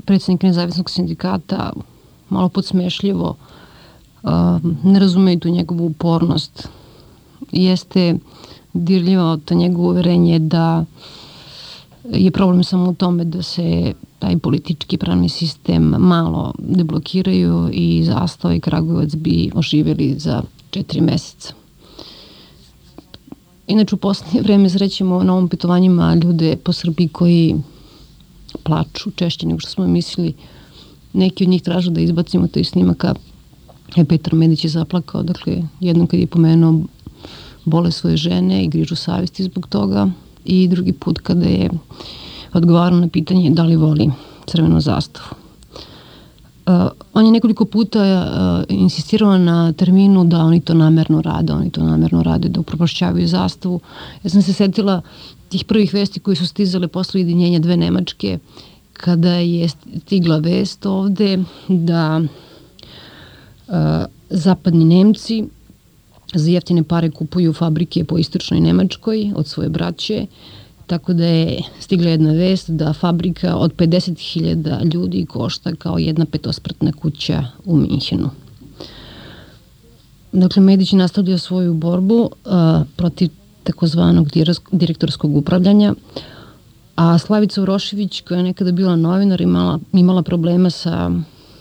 predsednika nezavisnog sindikata, malo podsmešljivo, uh, ne razumeju tu njegovu upornost. Jeste dirljivo to njegovo uverenje da je problem samo u tome da se taj politički pravni sistem malo deblokiraju i zastao i Kragujevac bi oživjeli za četiri meseca. Inače, u poslednje vreme zrećemo na ovom pitovanjima ljude po Srbiji koji plaču češće nego što smo mislili. Neki od njih tražu da izbacimo iz snimaka. E, Petar Medić je zaplakao, dakle, jednom kad je pomenuo bole svoje žene i grižu savesti zbog toga i drugi put kada je odgovarao na pitanje da li voli crvenu zastavu. Uh, on je nekoliko puta uh, insistirao na terminu da oni to namerno rade, oni to namerno rade, da upropašćavaju zastavu. Ja sam se setila tih prvih vesti koji su stizale posle ujedinjenja dve Nemačke, kada je stigla vest ovde da uh, zapadni Nemci za jeftine pare kupuju fabrike po istočnoj Nemačkoj od svoje braće, tako da je stigla jedna vest da fabrika od 50.000 ljudi košta kao jedna petospratna kuća u Minhenu. Dakle, Medić je nastavljao svoju borbu a, protiv takozvanog direktorskog upravljanja, a Slavica Urošević, koja je nekada bila novinar, imala, imala problema sa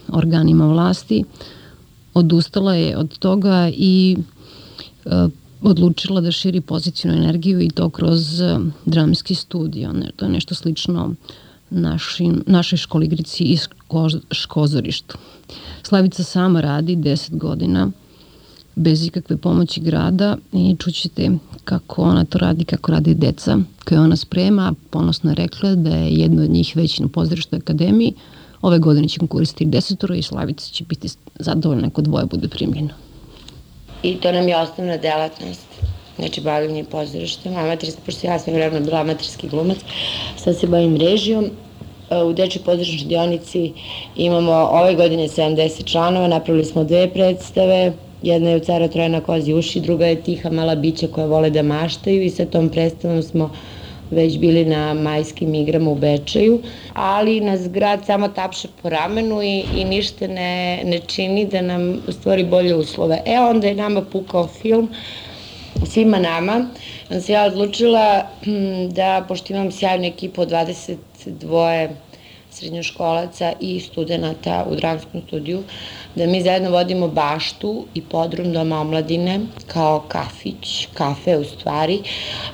organima vlasti, odustala je od toga i a, odlučila da širi pozitivnu energiju i to kroz uh, dramski studio. Ne, to je nešto slično našim, našoj školi igrici i škozorištu. Slavica sama radi 10 godina bez ikakve pomoći grada i čućete kako ona to radi, kako radi deca koje ona sprema. Ponosno je rekla da je jedno od njih već na pozdravištoj akademiji. Ove godine će konkurisati desetoro i Slavica će biti zadovoljna ako dvoje bude primljeno i to nam je osnovna delatnost. Znači bavljanje pozorištem, amaterski, pošto ja sam vremena bila amaterski glumac, sad se bavim režijom, e, u Dečoj pozorišnoj dionici imamo ove godine 70 članova, napravili smo dve predstave, jedna je u Cara Trojena kozi uši, druga je Tiha mala bića koja vole da maštaju i sa tom predstavom smo već bili na majskim igrama u Bečaju, ali nas grad samo tapše po ramenu i, i ništa ne, ne čini da nam stvori bolje uslove. E, onda je nama pukao film, svima nama, onda se ja odlučila hm, da, pošto imam sjajnu ekipu od 22 srednjoškolaca i studenta u dramskom studiju, da mi zajedno vodimo baštu i podrum Doma omladine kao kafić, kafe u stvari,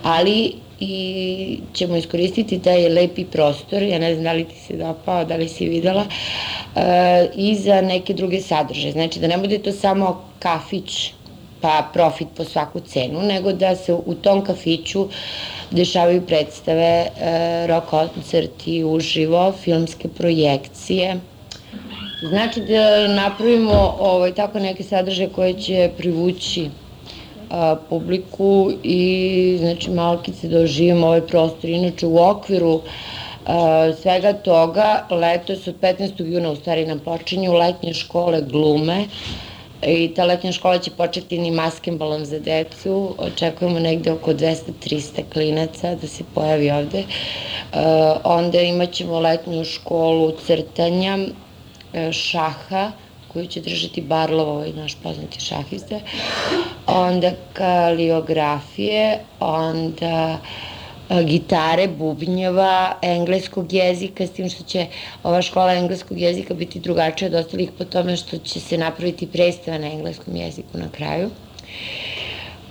ali i ćemo iskoristiti taj lepi prostor, ja ne znam da li ti se dopao, da li si videla, e, i za neke druge sadržaje. Znači da ne bude to samo kafić pa profit po svaku cenu, nego da se u tom kafiću dešavaju predstave, e, rock koncerti uživo, filmske projekcije. Znači da napravimo ovaj, tako neke sadržaje koje će privući a, publiku i znači malkice da oživimo ovaj prostor. Inače u okviru a, svega toga letos od 15. juna u stvari nam počinju letnje škole glume i ta letnja škola će početi ni maskembalom za decu. Očekujemo negde oko 200-300 klinaca da se pojavi ovde. Uh, onda imat ćemo letnju školu crtanja, šaha, koju će držati Barlovo, ovaj naš poznati šahista, onda kaliografije, onda gitare, bubnjeva, engleskog jezika, s tim što će ova škola engleskog jezika biti drugačija od ostalih po tome što će se napraviti predstava na engleskom jeziku na kraju.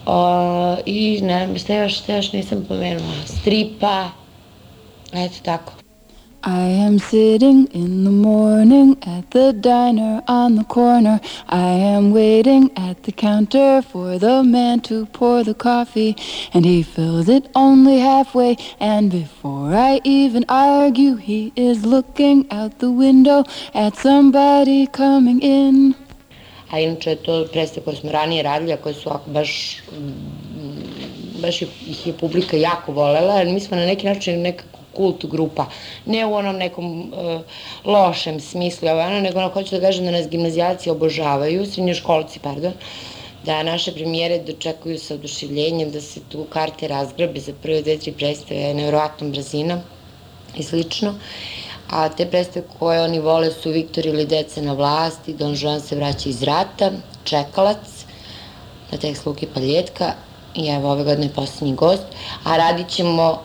O, I ne, šta još, šta još nisam pomenula, stripa, eto tako. I am sitting in the morning at the diner on the corner. I am waiting at the counter for the man to pour the coffee, and he fills it only halfway. And before I even argue, he is looking out the window at somebody coming in. A inače, to predstave koje smo ranije radili, a koje su baš baš ih je publika jako volela, jer mi smo na neki način nekako kult grupa. Ne u onom nekom uh, lošem smislu, ono, nego ono hoću da kažem da nas gimnazijaci obožavaju, srednjoškolci, pardon, da naše premijere dočekuju sa oduševljenjem, da se tu karte razgrabe za prve dve, tri predstave nevrovatnom brzinom i slično. A te predstave koje oni vole su Viktor ili Deca na vlasti, Don Juan se vraća iz rata, Čekalac, na tekst Luke Paljetka i evo ove godine poslednji gost, a radit ćemo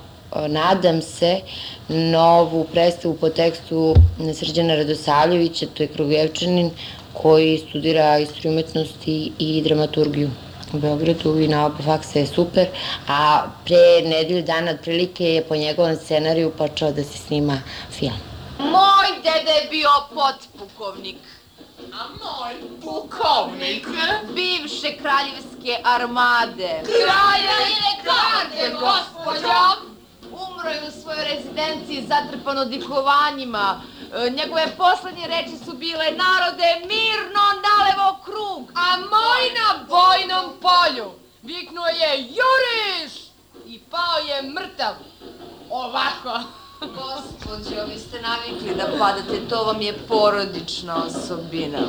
nadam se, novu predstavu po tekstu Srđana Radosavljevića, to je Krugujevčanin, koji studira istoriju umetnosti i dramaturgiju u Beogradu i na oba faksa je super, a pre nedelju dana otprilike je po njegovom scenariju počeo da se snima film. Moj dede je bio potpukovnik. A moj pukovnik bivše kraljevske armade. Kraljevine garde, gospođo! Umro je u svojoj rezidenciji zatrpan odlikovanjima. E, njegove poslednje reči su bile narode mirno nalevo krug. A moj na bojnom polju viknuo je juriš i pao je mrtav. Ovako. Gospodjo, vi ste navikli da padate, to vam je porodična osobina.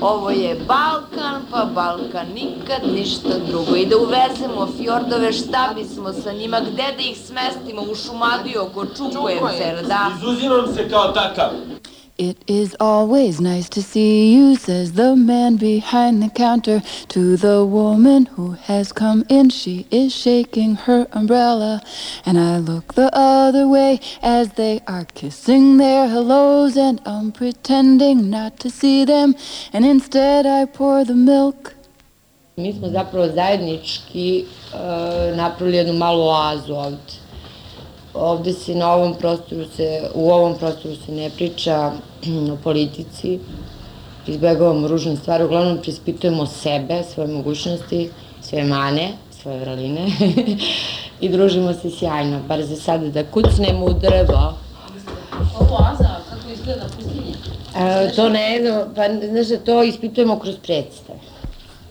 Ovo je Balkan, pa Balkan nikad ništa drugo. I da uvezemo fjordove, šta bismo sa njima, gde da ih smestimo, u Šumadiju oko Čukojevca, da? Izuzimam se kao takav. It is always nice to see you, says the man behind the counter to the woman who has come in. She is shaking her umbrella, and I look the other way as they are kissing their hellos, and I'm pretending not to see them, and instead I pour the milk. Mi smo zapravo zajednički uh, napravili jednu malu oazu ovde. Ovde se na ovom prostoru se, u ovom prostoru se ne priča o politici, izbegavamo ružne stvari, uglavnom prispitujemo sebe, svoje mogućnosti, svoje mane, svoje vraline i družimo se sjajno, bar za sada da kucnemo u drvo. Ovo Aza, kako izgleda pustinje? E, to ne znam, pa znaš da to ispitujemo kroz predstave.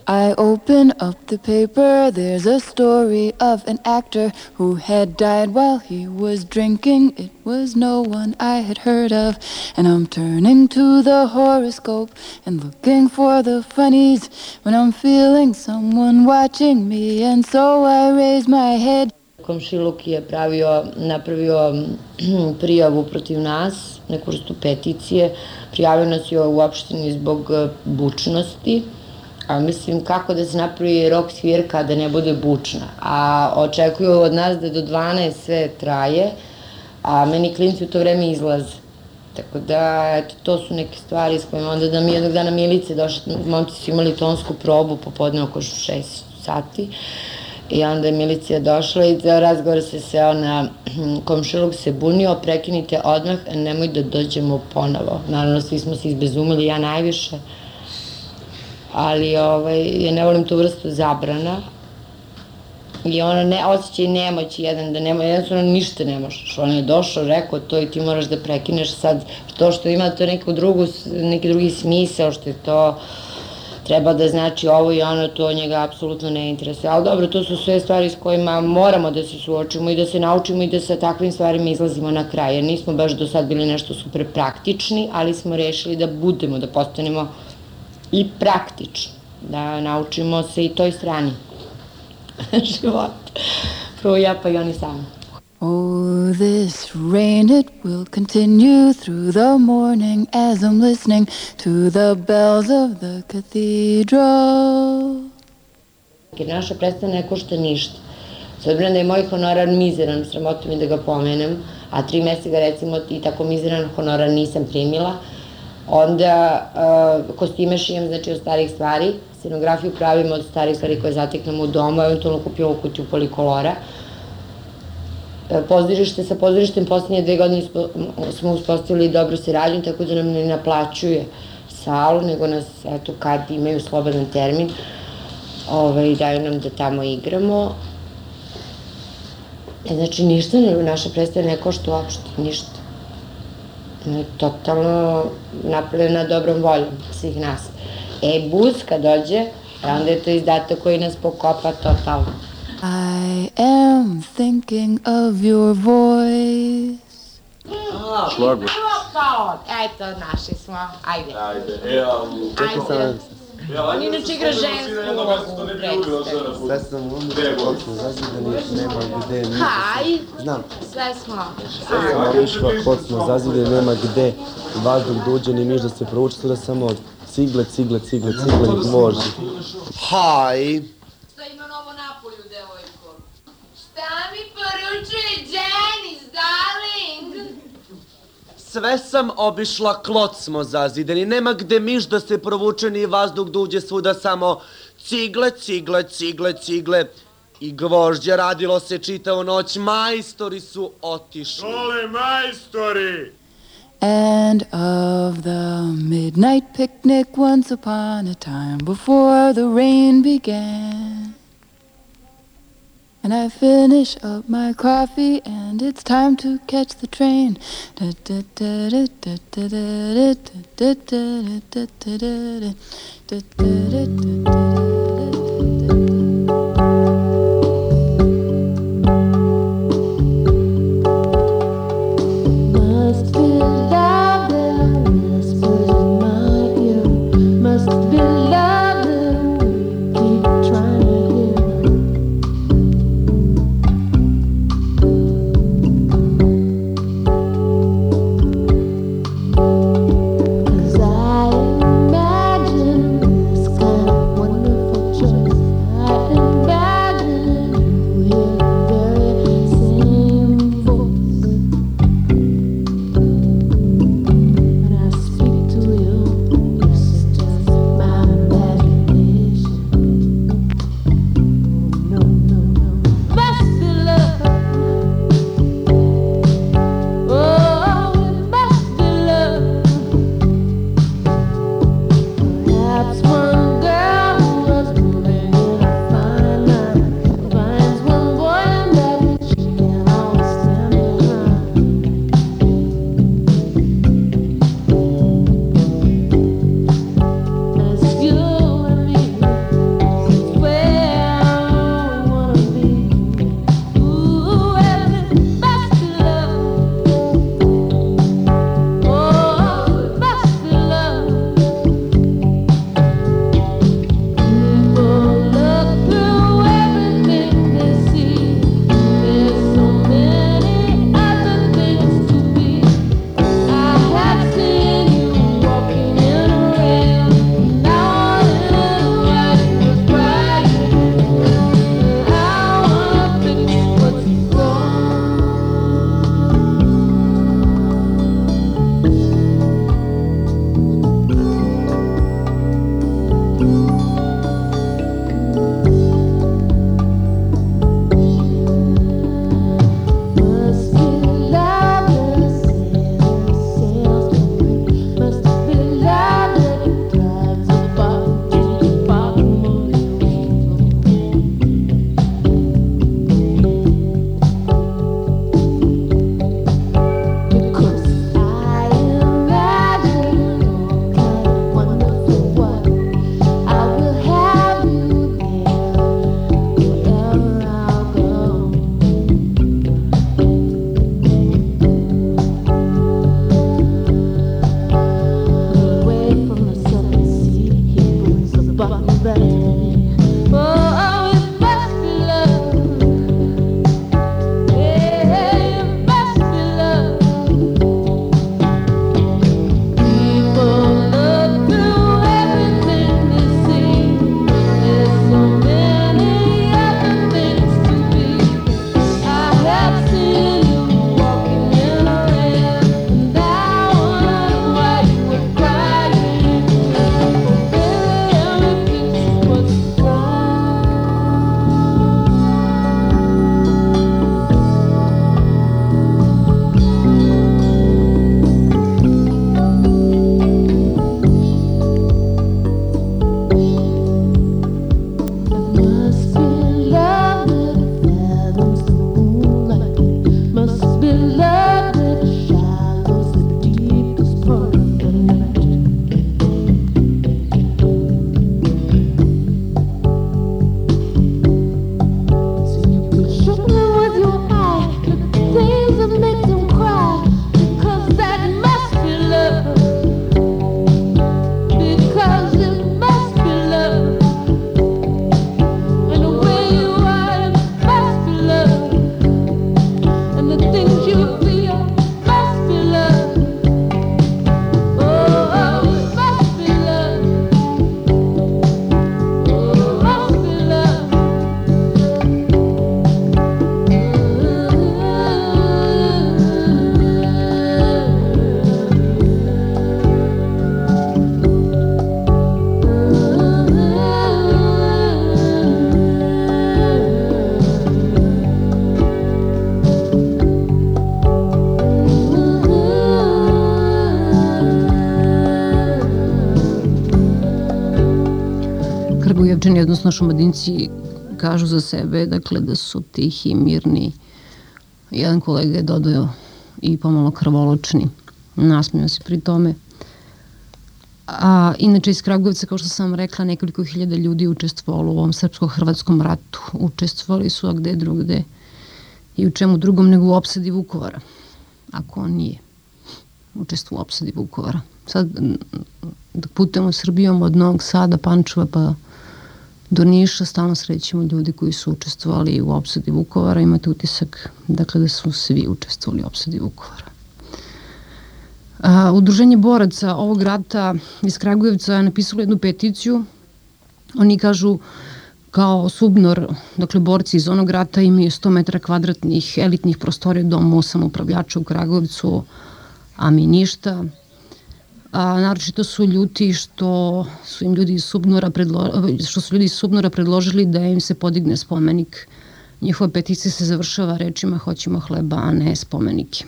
I open up the paper, there's a story of an actor who had died while he was drinking. It was no one I had heard of, and I'm turning to the horoscope and looking for the funnies when I'm feeling someone watching me, and so I raise my head. Komšiluk je pravio, napravio mm, prijavu protiv nas, neku vrstu peticije, prijavio nas je u opštini zbog eh, bučnosti, a mislim kako da se napravi rok svirka da ne bude bučna. A očekuju od nas da do 12 sve traje, a meni klinci u to vreme izlaze. Tako da, eto, to su neke stvari s kojima onda da mi jednog dana milice došli, momci su imali tonsku probu popodne oko 6 sati. I onda je milicija došla i za razgovor se seo na komšilog se bunio, prekinite odmah, nemoj da dođemo ponovo. Naravno, svi smo se izbezumili, ja najviše ali ovaj, ja ne volim tu vrstu zabrana i ono ne, osjećaj nemoći jedan, da nema, jednostavno ništa ne možeš. On je došao, rekao to i ti moraš da prekineš sad, to što ima to neku drugu, neki drugi smisao, što je to treba da znači ovo i ono, to njega apsolutno ne interesuje. Ali dobro, to su sve stvari s kojima moramo da se suočimo i da se naučimo i da sa takvim stvarima izlazimo na kraj. Jer nismo baš do sad bili nešto super praktični, ali smo rešili da budemo, da postanemo i praktično, da naučimo se i toj strani života. Prvo ja pa i oni sami. Oh, this rain, it will continue through the morning as I'm listening to the bells of the cathedral. Jer naša predstava ne košta ništa. S obzirom da je moj honorar mizeran, sramotno mi da ga pomenem, a tri meseca ga recimo i tako mizeran honorar nisam primila, Onda uh, kostime šijem znači od starih stvari, scenografiju pravimo od starih stvari koje zateknemo u domu, eventualno kupimo kutiju polikolora. Pozorište sa pozorištem poslednje dve godine smo uspostavili dobro se radim, tako da nam ne naplaćuje salu, nego nas, eto, kad imaju slobodan termin, ovaj, daju nam da tamo igramo. E, znači, ništa, naša predstava ne košta uopšte, ništa totalno napravljena dobrom voljom svih nas. E, bus kad dođe, onda je to izdatak koji nas pokopa totalno. I am thinking of your voice. Šlagvor. Kao, eto, naši smo, ajde. Ajde, evo, Ajde. On inače igra žensku ulogu u predstavi. Sve sam umrlo, točno zazidani, nema gde ništa. Haj, Znam. sve smo. Sve sam obišla, potpuno zazidani, nema gde vazduh da uđe, ni miš da se provuče, sada samo cigle, cigle, cigle, cigle i gvožđe. Haj! Šta ima novo napolju, devojko? Šta mi poručuje Janice, darling? Sve sam obišla, klot smo zazidani, nema gde miš da se provuče ni vazduh da uđe svuda samo cigle, cigle, cigle, cigle i gvožđe. Radilo se čitavu noć, majstori su otišli. Dole majstori! And of the midnight picnic once upon a time before the rain began. And I finish up my coffee and it's time to catch the train. Kragujevčani, odnosno šumadinci, kažu za sebe dakle, da su tihi, mirni. Jedan kolega je dodao i pomalo krvoločni. Nasmio se pri tome. A, inače iz Kragujevca, kao što sam rekla, nekoliko hiljada ljudi učestvovalo u ovom srpsko-hrvatskom ratu. Učestvovali su, a gde drugde i u čemu drugom nego u opsadi Vukovara. Ako on nije učestvovao u opsadi Vukovara. Sad, dok putujemo Srbijom od Novog Sada, Pančeva pa do Niša, stalno srećemo ljudi koji su učestvovali u opsadi Vukovara. Imate utisak dakle, da su svi učestvovali u opsadi Vukovara. A, Udruženje boraca ovog rata iz Kragujevca je napisalo jednu peticiju. Oni kažu kao Subnor, dakle borci iz onog rata imaju 100 metara kvadratnih elitnih prostorija dom 8 upravljača u Kragujevcu, a mi ništa. A, naročito su ljuti što su im ljudi iz Subnora predlo, što su ljudi iz Subnora predložili da im se podigne spomenik. Njihova peticija se završava rečima hoćemo hleba, a ne spomenike.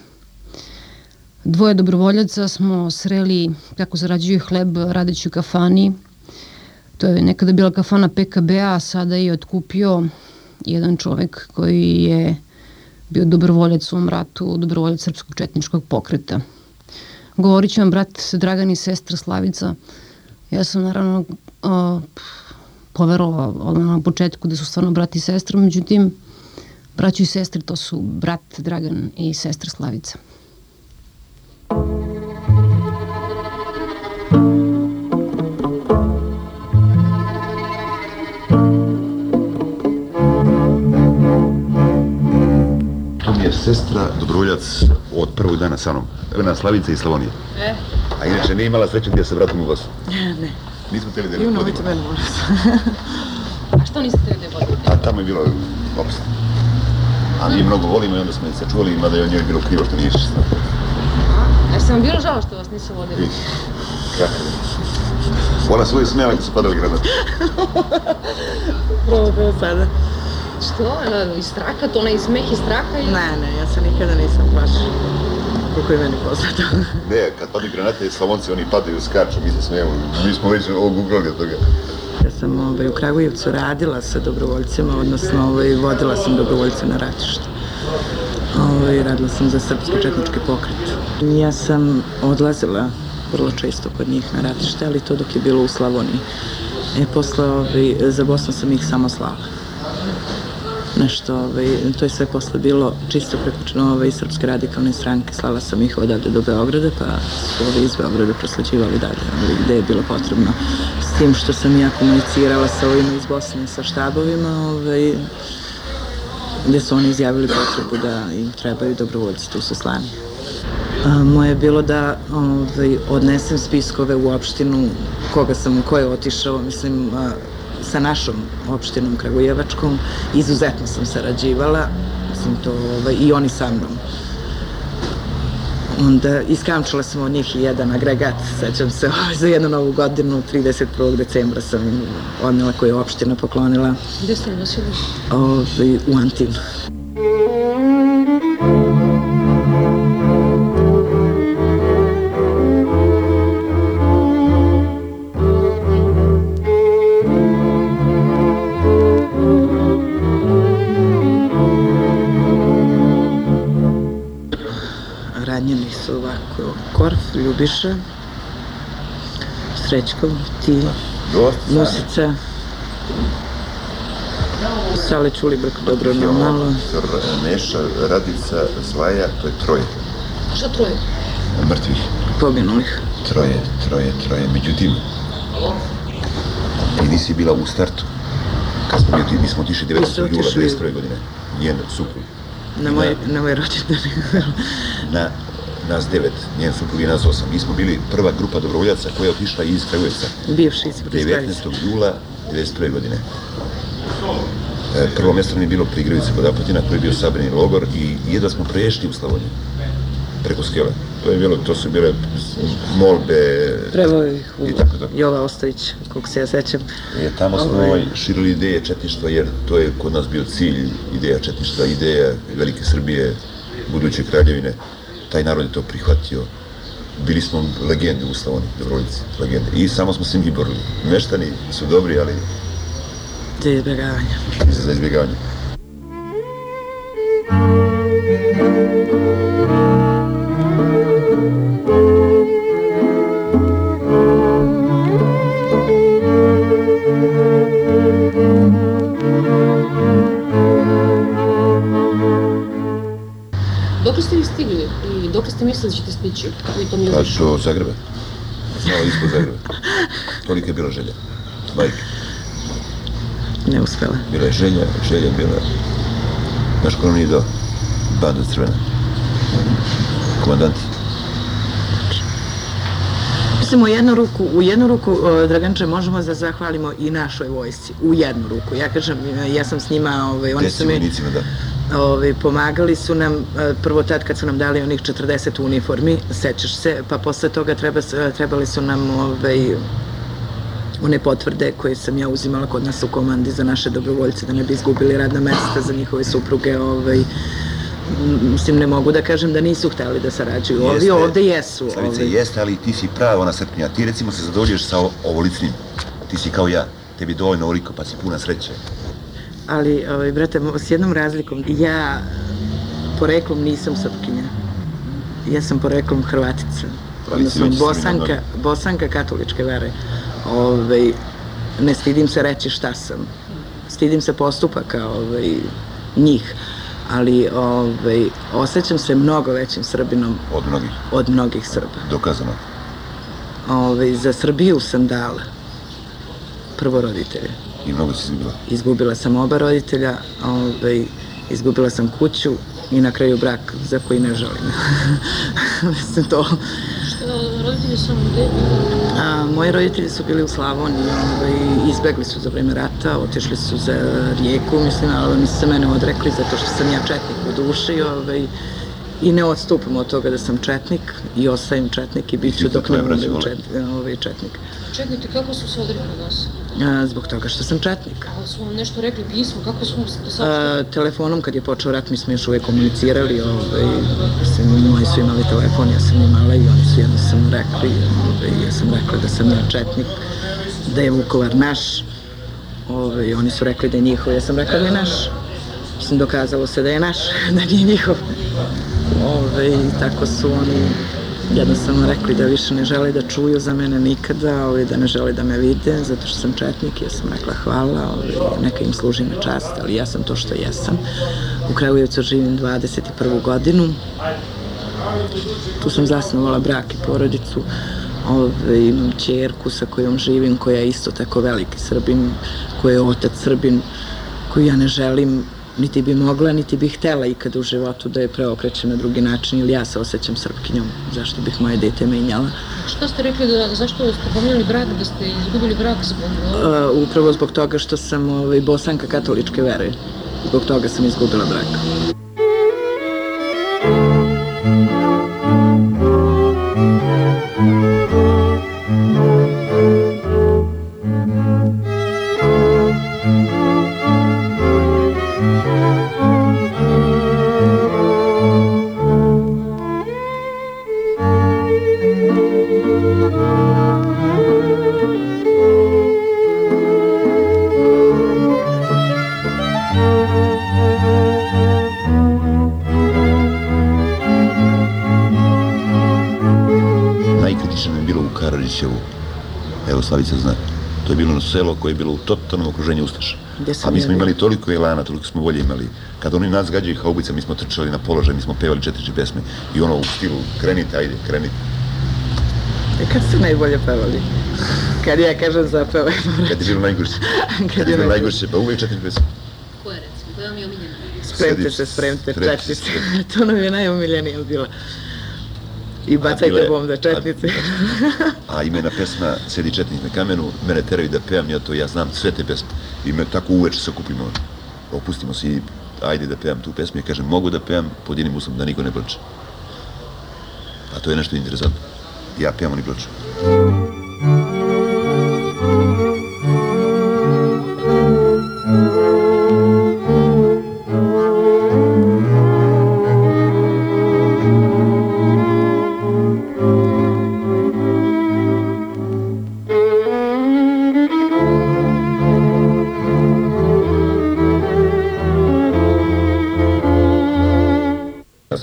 Dvoje dobrovoljaca smo sreli kako zarađuju hleb radeći u kafani. To je nekada bila kafana PKB-a, a sada je otkupio jedan čovek koji je bio dobrovoljac u ovom ratu, dobrovoljac Srpskog četničkog pokreta. Govorit će vam brat Dragan i sestra Slavica. Ja sam naravno uh, poverovala odmah na početku da su stvarno brat i sestra, međutim, braću i sestre to su brat Dragan i sestra Slavica. To mi je sestra, dobrovoljac od prvog dana sa mnom. Evena Slavica iz Slavonije. E, A inače nije imala sreće gdje se vratim u Gosu. ne. Nismo htjeli da je vodimo. mene molim vas. A što niste htjeli da vodite? A tamo je bilo opasno. A mi je mnogo volimo i onda smo je sačuvali, mada je od njoj bilo krivo što nije išla. Ja sam vam bilo žao što vas nisu vodili. Kako? Ona svoje smijala kad su padali granate. Prvo sada. Što? Iz straha? To onaj smeh iz straha? Ili... Ne, ne, ja se nikada nisam baš, koliko je meni poznato. Ne, kad padaju granate, Slavonci oni padaju, skaču, mi se smijemo. Mi smo već oguglali od toga. Ja sam ovaj, u Kragujevcu radila sa dobrovoljcima, odnosno ovaj, vodila sam dobrovoljce na ratište. Ovaj, radila sam za srpski četnički pokret. Ja sam odlazila vrlo često kod njih na ratište, ali to dok je bilo u Slavoniji. E, posle, ovaj, za Bosnu sam ih samo slala. Nešto, ovaj, to je sve posle bilo čisto preko ovaj, Srpske radikalne stranke. Slala sam ih odavde do Beograda, pa su ovi iz Beograda proslađivali dalje, ovaj, gde je bilo potrebno. S tim što sam ja komunicirala sa ovima iz Bosne, sa štabovima, ovaj, gde su oni izjavili potrebu da im trebaju dobrovoljci, tu su slani. Moje je bilo da ovaj, odnesem spiskove u opštinu koga sam, ko je otišao, mislim, a, sa našom opštinom Kragujevačkom. Izuzetno sam sarađivala, mislim to, ovaj, i oni sa mnom. Onda iskamčila sam od njih i jedan agregat, sećam se, ovaj, za jednu novu godinu, 31. decembra sam im odnela koju je opština poklonila Gde ste nosili? ovaj, u Antinu. Ranjeni Korf, Ljubiša, Srećkov, ti. Musica, Sale Čulibrk, dobro normalno. Neša, Radica, Zlaja, to je troje Šta troje? mrtvih. Poginulih. Troje, troje, troje. Međutim, ti nisi bila u startu. Kad smo, mi, mi smo otišli Vi ste 19. jula otišli. 21. godine. Njen suprug. Na moj, na moj rođendan. Na nas devet, njen suprug i nas osam. Mi smo bili prva grupa dobrovoljaca koja je otišla iz Kragujevca Bivši ispred 19. jula 1991. godine. E, Prvo mjesto nam je bilo pri Igravici kod Apatina, koji je bio sabrani logor i jedva smo prešli u Slavoniju, preko Skele. To, je bilo, to su bile molbe, Prvo ih u I tako da. Jova Ostojić, koliko se ja sećam. E, tamo smo Ovaj. ovaj, širili ideje četništva, jer to je kod nas bio cilj, ideja četništva, ideja Velike Srbije, buduće kraljevine. Taj narod je to prihvatio. Bili smo legende u Slavoniji, dobrovoljci, legende. I samo smo se mi borili. Meštani su dobri, ali Za izbjegavanje. za izbjegavanje. Pa do Zagreba. Malo ispod Zagreba. Tolika je bila želja. Majke. Ne uspela. Bila je želja, želja bila. Znaš ko nije dao? Banda crvena. Komandanti. Mislim, u jednu ruku, u jednu ruku, o, Draganče, možemo da zahvalimo i našoj vojsci. U jednu ruku. Ja kažem, ja sam s njima, ovaj, oni su mi... vojnicima, da. Ovaj, pomagali su nam, e, prvo tad kad su nam dali onih 40 uniformi, sećaš se, pa posle toga treba, s- trebali su nam ovaj, one potvrde koje sam ja uzimala kod nas u komandi za naše dobrovoljce, da ne bi izgubili radna mesta za njihove supruge. Ovaj, mislim, ne mogu da kažem da nisu hteli da sarađuju. Ovi Jeste. ovde jesu. Slavice, ovaj. jeste, ali ti si prava ona srpnja. Ti recimo se zadovoljuješ sa ovolicnim. Ti si kao ja. Tebi dovoljno ovoliko, pa si puna sreće. Ali, ovaj, brate, s jednom razlikom. Ja poreklom nisam srpkinja. Ja sam poreklom Hrvatica. Odnosno, bosanka, Srbina, bosanka katoličke vere. Ovaj, ne stidim se reći šta sam. Stidim se postupaka ovaj, njih. Ali ovaj, osjećam se mnogo većim Srbinom Od mnogih. od mnogih Srba. Dokazano. Ovaj, za Srbiju sam dala prvo roditelje. I mnogo si izgubila. Izgubila sam oba roditelja, ovaj, izgubila sam kuću i na kraju brak za koji ne želim. Mislim to. Roditelji su vam gde? A, moji roditelji su bili u Slavoniji, ovaj, izbegli su za vreme rata, otišli su za rijeku, mislim, ali oni su se mene odrekli zato što sam ja četnik u duši, ovaj, i ne odstupam od toga da sam četnik i ostajem četnik i bit ću dok ne budem čet, ovaj, četnik. Čekajte, kako su se odrekli od vas? A, zbog toga što sam četnik. Ali su vam nešto rekli pismo, kako su vam? A, telefonom kad je počeo rat mi smo još uvijek komunicirali, ovaj, mislim, moji su imali telefon, ja sam imala i oni su jednostavno rekli, ovaj, ja sam rekla da sam ja četnik, da je Vukovar naš, ovaj, oni su rekli da je njihov, ja sam rekla da je naš. Mislim, dokazalo se da je naš, da nije njihov. Ove, tako su oni jednostavno rekli da više ne žele da čuju za mene nikada, ove, da ne žele da me vide, zato što sam četnik. Ja sam rekla hvala, ove, neka im služi na čast, ali ja sam to što jesam. U Kragujevcu živim 21. godinu. Tu sam zasnovala brak i porodicu. Ove, imam čerku sa kojom živim, koja je isto tako veliki Srbin, koja je otac Srbin, koju ja ne želim niti bi mogla, niti bih htela ikada u životu da je preokrećem na drugi način ili ja se osjećam srpkinjom, zašto bih moje dete menjala. Šta ste rekli, da, zašto ste pomenuli brak, da ste izgubili brak zbog... Uh, upravo zbog toga što sam ovaj, bosanka katoličke vere. Zbog toga sam izgubila brak. Slavica zna. To je bilo ono selo koje je bilo u totalnom okruženju Ustaša. A mi smo imali toliko elana, toliko smo volje imali. Kad oni nas gađaju haubice, mi smo trčali na položaj, mi smo pevali četiri pesme. I ono u stilu, krenite, ajde, krenite. E, kad ste najbolje pevali? Kad ja kažem zapevajmo. Kad je bilo najgorše. Kad Kad je bilo najgorše. najgorše, pa uvijek četiri pesme. Koja recimo, koja vam je omiljena? Spremite se, se, četnice. to nam je najomiljenija bila. И бацајте бом за четници. А, а имена песма Седи четник на камену, мене терај да пеам, ја то ја знам све те песме. И ме тако увече се купимо, опустимо се и ајде да пеам ту песма, ја кажем могу да пеам под едним да никој не плаче. А тоа е нешто интересантно. Ја пеам, они плачу.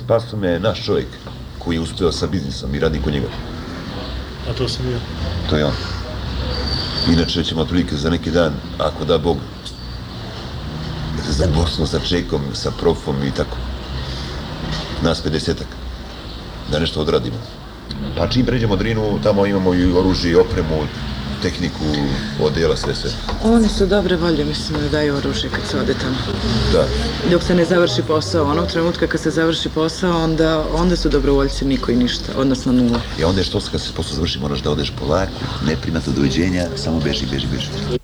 Spaso me naš čovjek koji je uspeo sa biznisom i radi kod njega. A to sam ja. To je on. Inače ćemo otprilike za neki dan, ako da Bog, za Bosnu sa Čekom, sa profom i tako. Nas 50-ak. Da nešto odradimo. Pa čim pređemo Drinu, tamo imamo i oružje, i opremu, tehniku, odjela, sve sve. Oni su dobre volje, mislim da daju oružje kad se ode tamo. Da. Dok se ne završi posao, onog trenutka kad se završi posao, onda, onda su dobrovoljci niko i ništa, odnosno nula. I onda je što kad se posao završi, moraš da odeš polako, ne primati doviđenja, samo beži, beži, beži.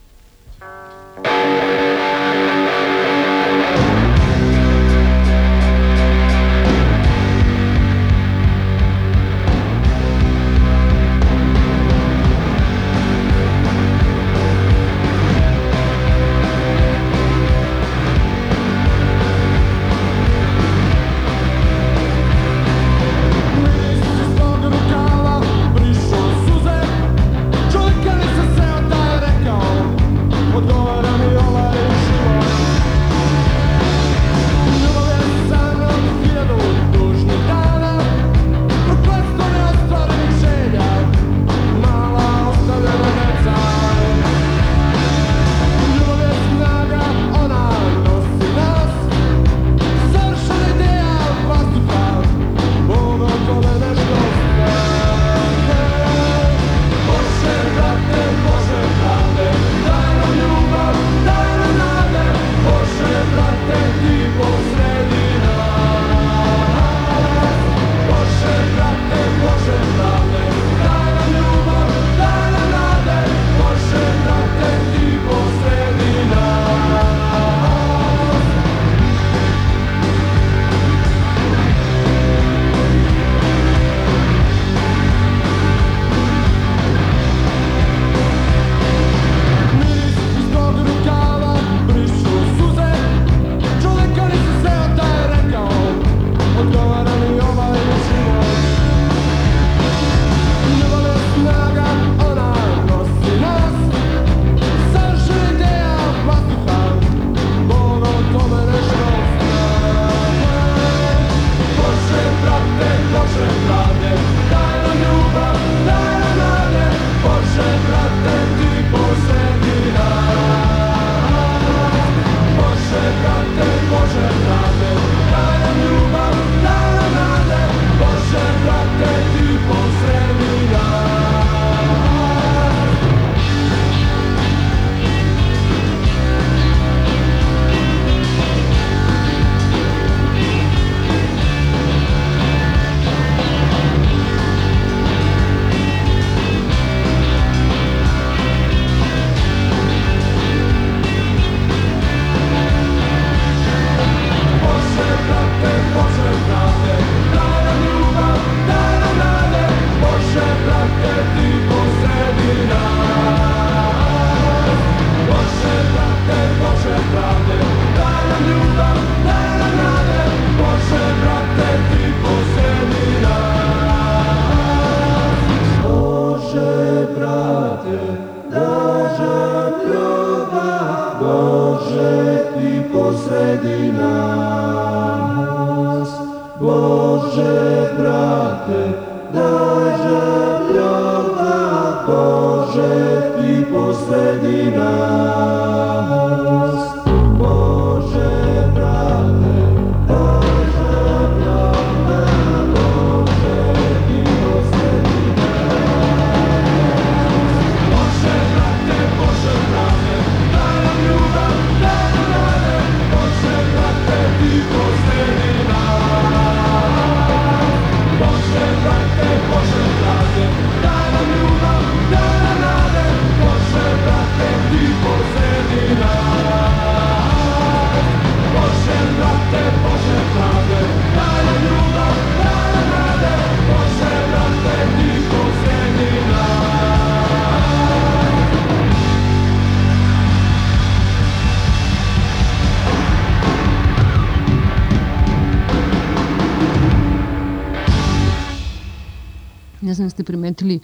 Ste primetili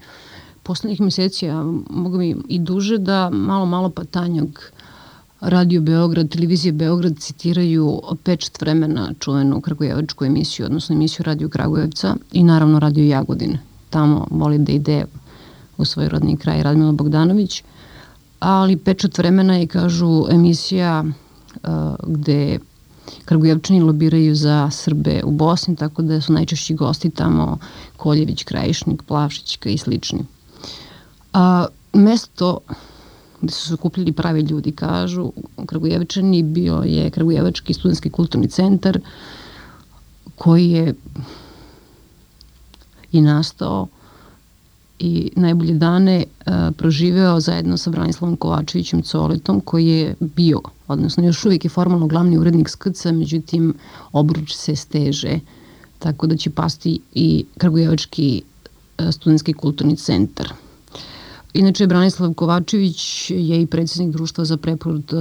poslednjih meseci, a mogu mi i duže, da malo, malo pa Tanjog Radio Beograd, televizije Beograd citiraju pečet vremena čuvenu kragujevačku emisiju, odnosno emisiju Radio Kragujevca i naravno Radio Jagodin. Tamo voli da ide u svoj rodni kraj Radmila Bogdanović, ali pečet vremena je, kažu, emisija uh, gde Kragujevčani lobiraju za Srbe u Bosni, tako da su najčešći gosti tamo Koljević, Krajišnik, Plavšićka i slični. A, mesto gde su se okupljali pravi ljudi, kažu, Kragujevčani bio je Kragujevački studentski kulturni centar koji je i nastao i najbolje dane uh, proživeo zajedno sa Branislavom Kovačevićem Coletom koji je bio, odnosno još uvijek je formalno glavni urednik SKC, međutim obruč se steže, tako da će pasti i Kragujevački uh, studentski kulturni centar. Inače, Branislav Kovačević je i predsjednik društva za preporod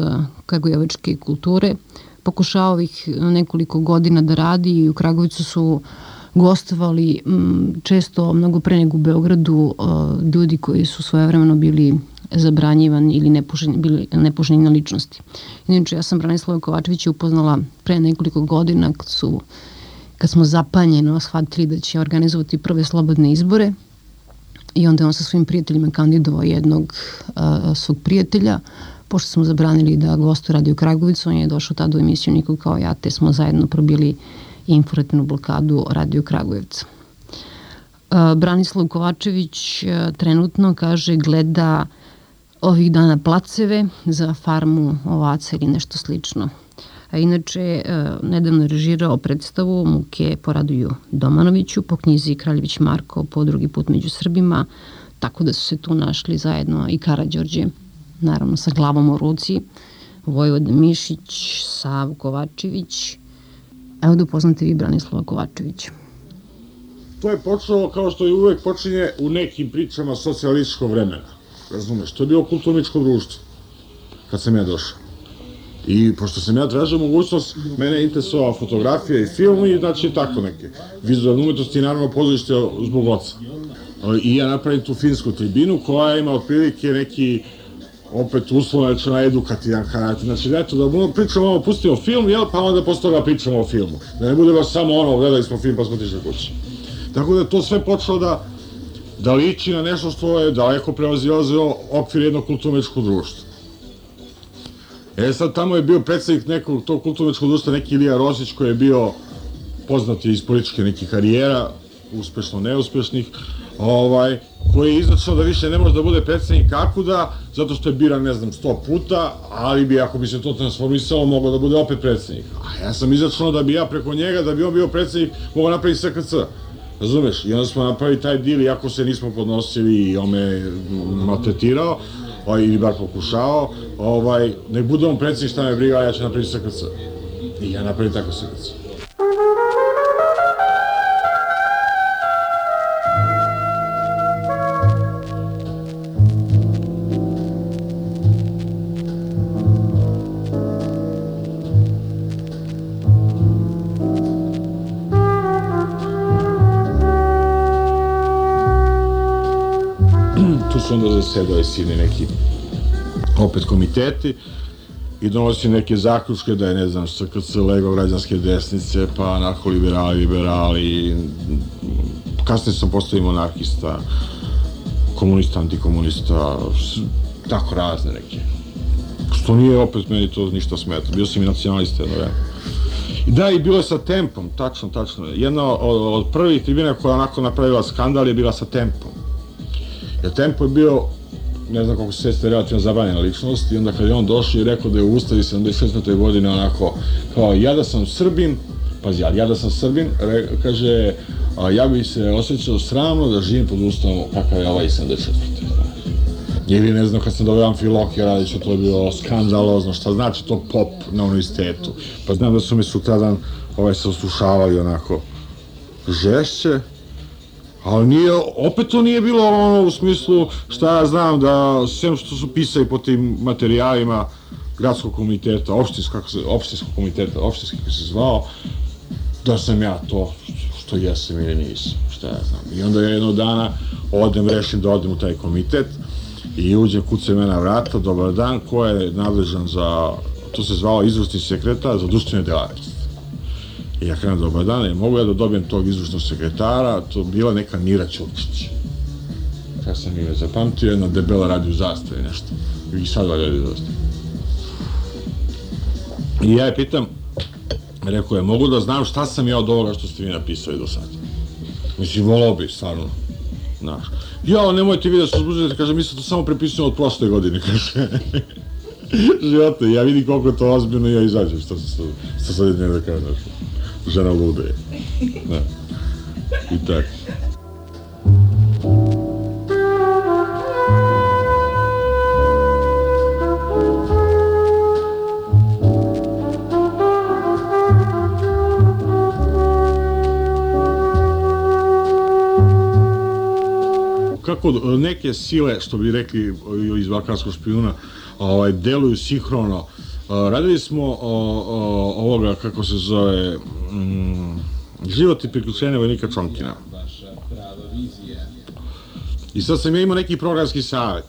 Kragujevačke kulture. Pokušao ovih nekoliko godina da radi i u Kragovicu su gostovali često mnogo pre nego u Beogradu ljudi koji su svojevremeno bili zabranjivani ili nepoželjni, bili ličnosti. Inače, ja sam Branislava Kovačevića upoznala pre nekoliko godina kad su kad smo zapanjeno shvatili da će organizovati prve slobodne izbore i onda on sa svojim prijateljima kandidovao jednog uh, svog prijatelja, pošto smo zabranili da gostu radi u Kragovicu, on je došao tada u emisiju Niko kao ja, te smo zajedno probili informativnu blokadu Radio Kragujevca. Uh, Branislav Kovačević uh, trenutno kaže gleda ovih dana placeve za farmu ovaca ili nešto slično. A inače, nedavno je režirao predstavu Muke poraduju Domanoviću po knjizi Kraljević Marko po drugi put među Srbima, tako da su se tu našli zajedno i Karadžorđe, naravno sa glavom u ruci, Vojvod Mišić, Sav Kovačević. Evo da upoznate vi Branislava Kovačevića. To je počelo kao što i uvek počinje u nekim pričama socijalističkog vremena. Razumeš, to je bilo kulturničko društvo kad sam ja došao. I pošto sam ja tražio mogućnost, mene je interesovala fotografija i film i znači tako neke. Vizualne umetnosti i naravno pozorište zbog oca. I ja napravim tu finsku tribinu koja ima otprilike neki opet uslovno edukativan karakter. Znači, eto, da budemo pričamo ovo, pustimo film, jel, pa onda posle toga pričamo o filmu. Da ne bude baš samo ono, gledali smo film pa smo tišli kući. Tako da to sve počelo da, da liči na nešto što je daleko preozilazio okvir jednog kulturničkog društva. E sad tamo je bio predsednik nekog tog kulturničkog društva, neki Ilija Rosić koji je bio poznat iz političke nekih karijera, uspešno neuspešnih, ovaj, koji je izašao da više ne može da bude predsednik Kakuda, zato što je biran, ne znam, sto puta, ali bi, ako bi se to transformisalo, mogao da bude opet predsednik. A ja sam izašao da bi ja preko njega, da bi on bio predsednik, mogao napraviti SKC. Razumeš? I onda smo napravili taj dil, iako se nismo podnosili i on me maltretirao, ovaj, ili bar pokušao, ovaj, nek bude on predsednik šta me briga, ja ću napraviti SKC. I ja napravim tako SKC. Zasedali sini neki opet komiteti i donosi neke zaključke da je, ne znam, SKC lego građanske desnice, pa onako liberali, liberali, kasnije sam postao i monarhista, komunista, antikomunista, tako razne neke. Što nije opet meni to ništa smeta, bio sam i nacionalista jedno vreme. Da, i bilo je sa tempom, tačno, tačno. Jedna od, od prvih tribina koja onako napravila skandal je bila sa tempom. Jer tempo je bio ne znam kako se sveste relativno zabranjena ličnost i onda kad je on došao i rekao da je u Ustavi 74. godine onako kao ja da sam Srbin, pazi, ja da sam Srbin, re, kaže, a, ja bih se osjećao sramno da živim pod Ustavom kakav je ovaj 74. Ili ne znam, kad sam dobio Amfilohija Radića, to je bilo skandalozno, šta znači to pop na univerzitetu. Pa znam da su mi sutradan ovaj, se oslušavali onako žešće, Ali nije, opet to nije bilo ono u smislu šta ja znam da sem što su pisali po tim materijalima gradskog komiteta, opštinskog, opštinskog komiteta, opštinski kako se zvao, da sam ja to, što jesam ili nisam, šta ja znam. I onda ja jednog dana odem, rešim da odem u taj komitet i uđem, kucam me na vrata, dobar dan, ko je nadležan za, to se zvao izvršni sekretar za društvene delatnosti. I ja krenem, dobar dan, je mogu ja da dobijem tog izvršnog sekretara, to bila neka Mira Ćurčić. Ja sam ime zapamtio, jedna debela radi u zastavi nešto. I sad valja radi u zastavi. I ja je pitam, rekao je, mogu da znam šta sam ja od ovoga što ste vi napisali do sada? Mislim, volao bi, stvarno. Znaš. Ja, nemojte vi da se uzbuđujete, kaže, mi se to samo prepisujemo od prošle godine, kaže. Živote, ja vidim koliko je to ozbiljno i ja izađem, što se što sad idem da kažem. Žena lude. Da. I tako. kako e, neke sile, što bi rekli e, iz Balkanskog špijuna, ovaj, deluju sinhrono. Radili smo o, o, ovoga, kako se zove, mm, život i priključenje vojnika Čonkina. I sad sam ja imao neki programski savjet,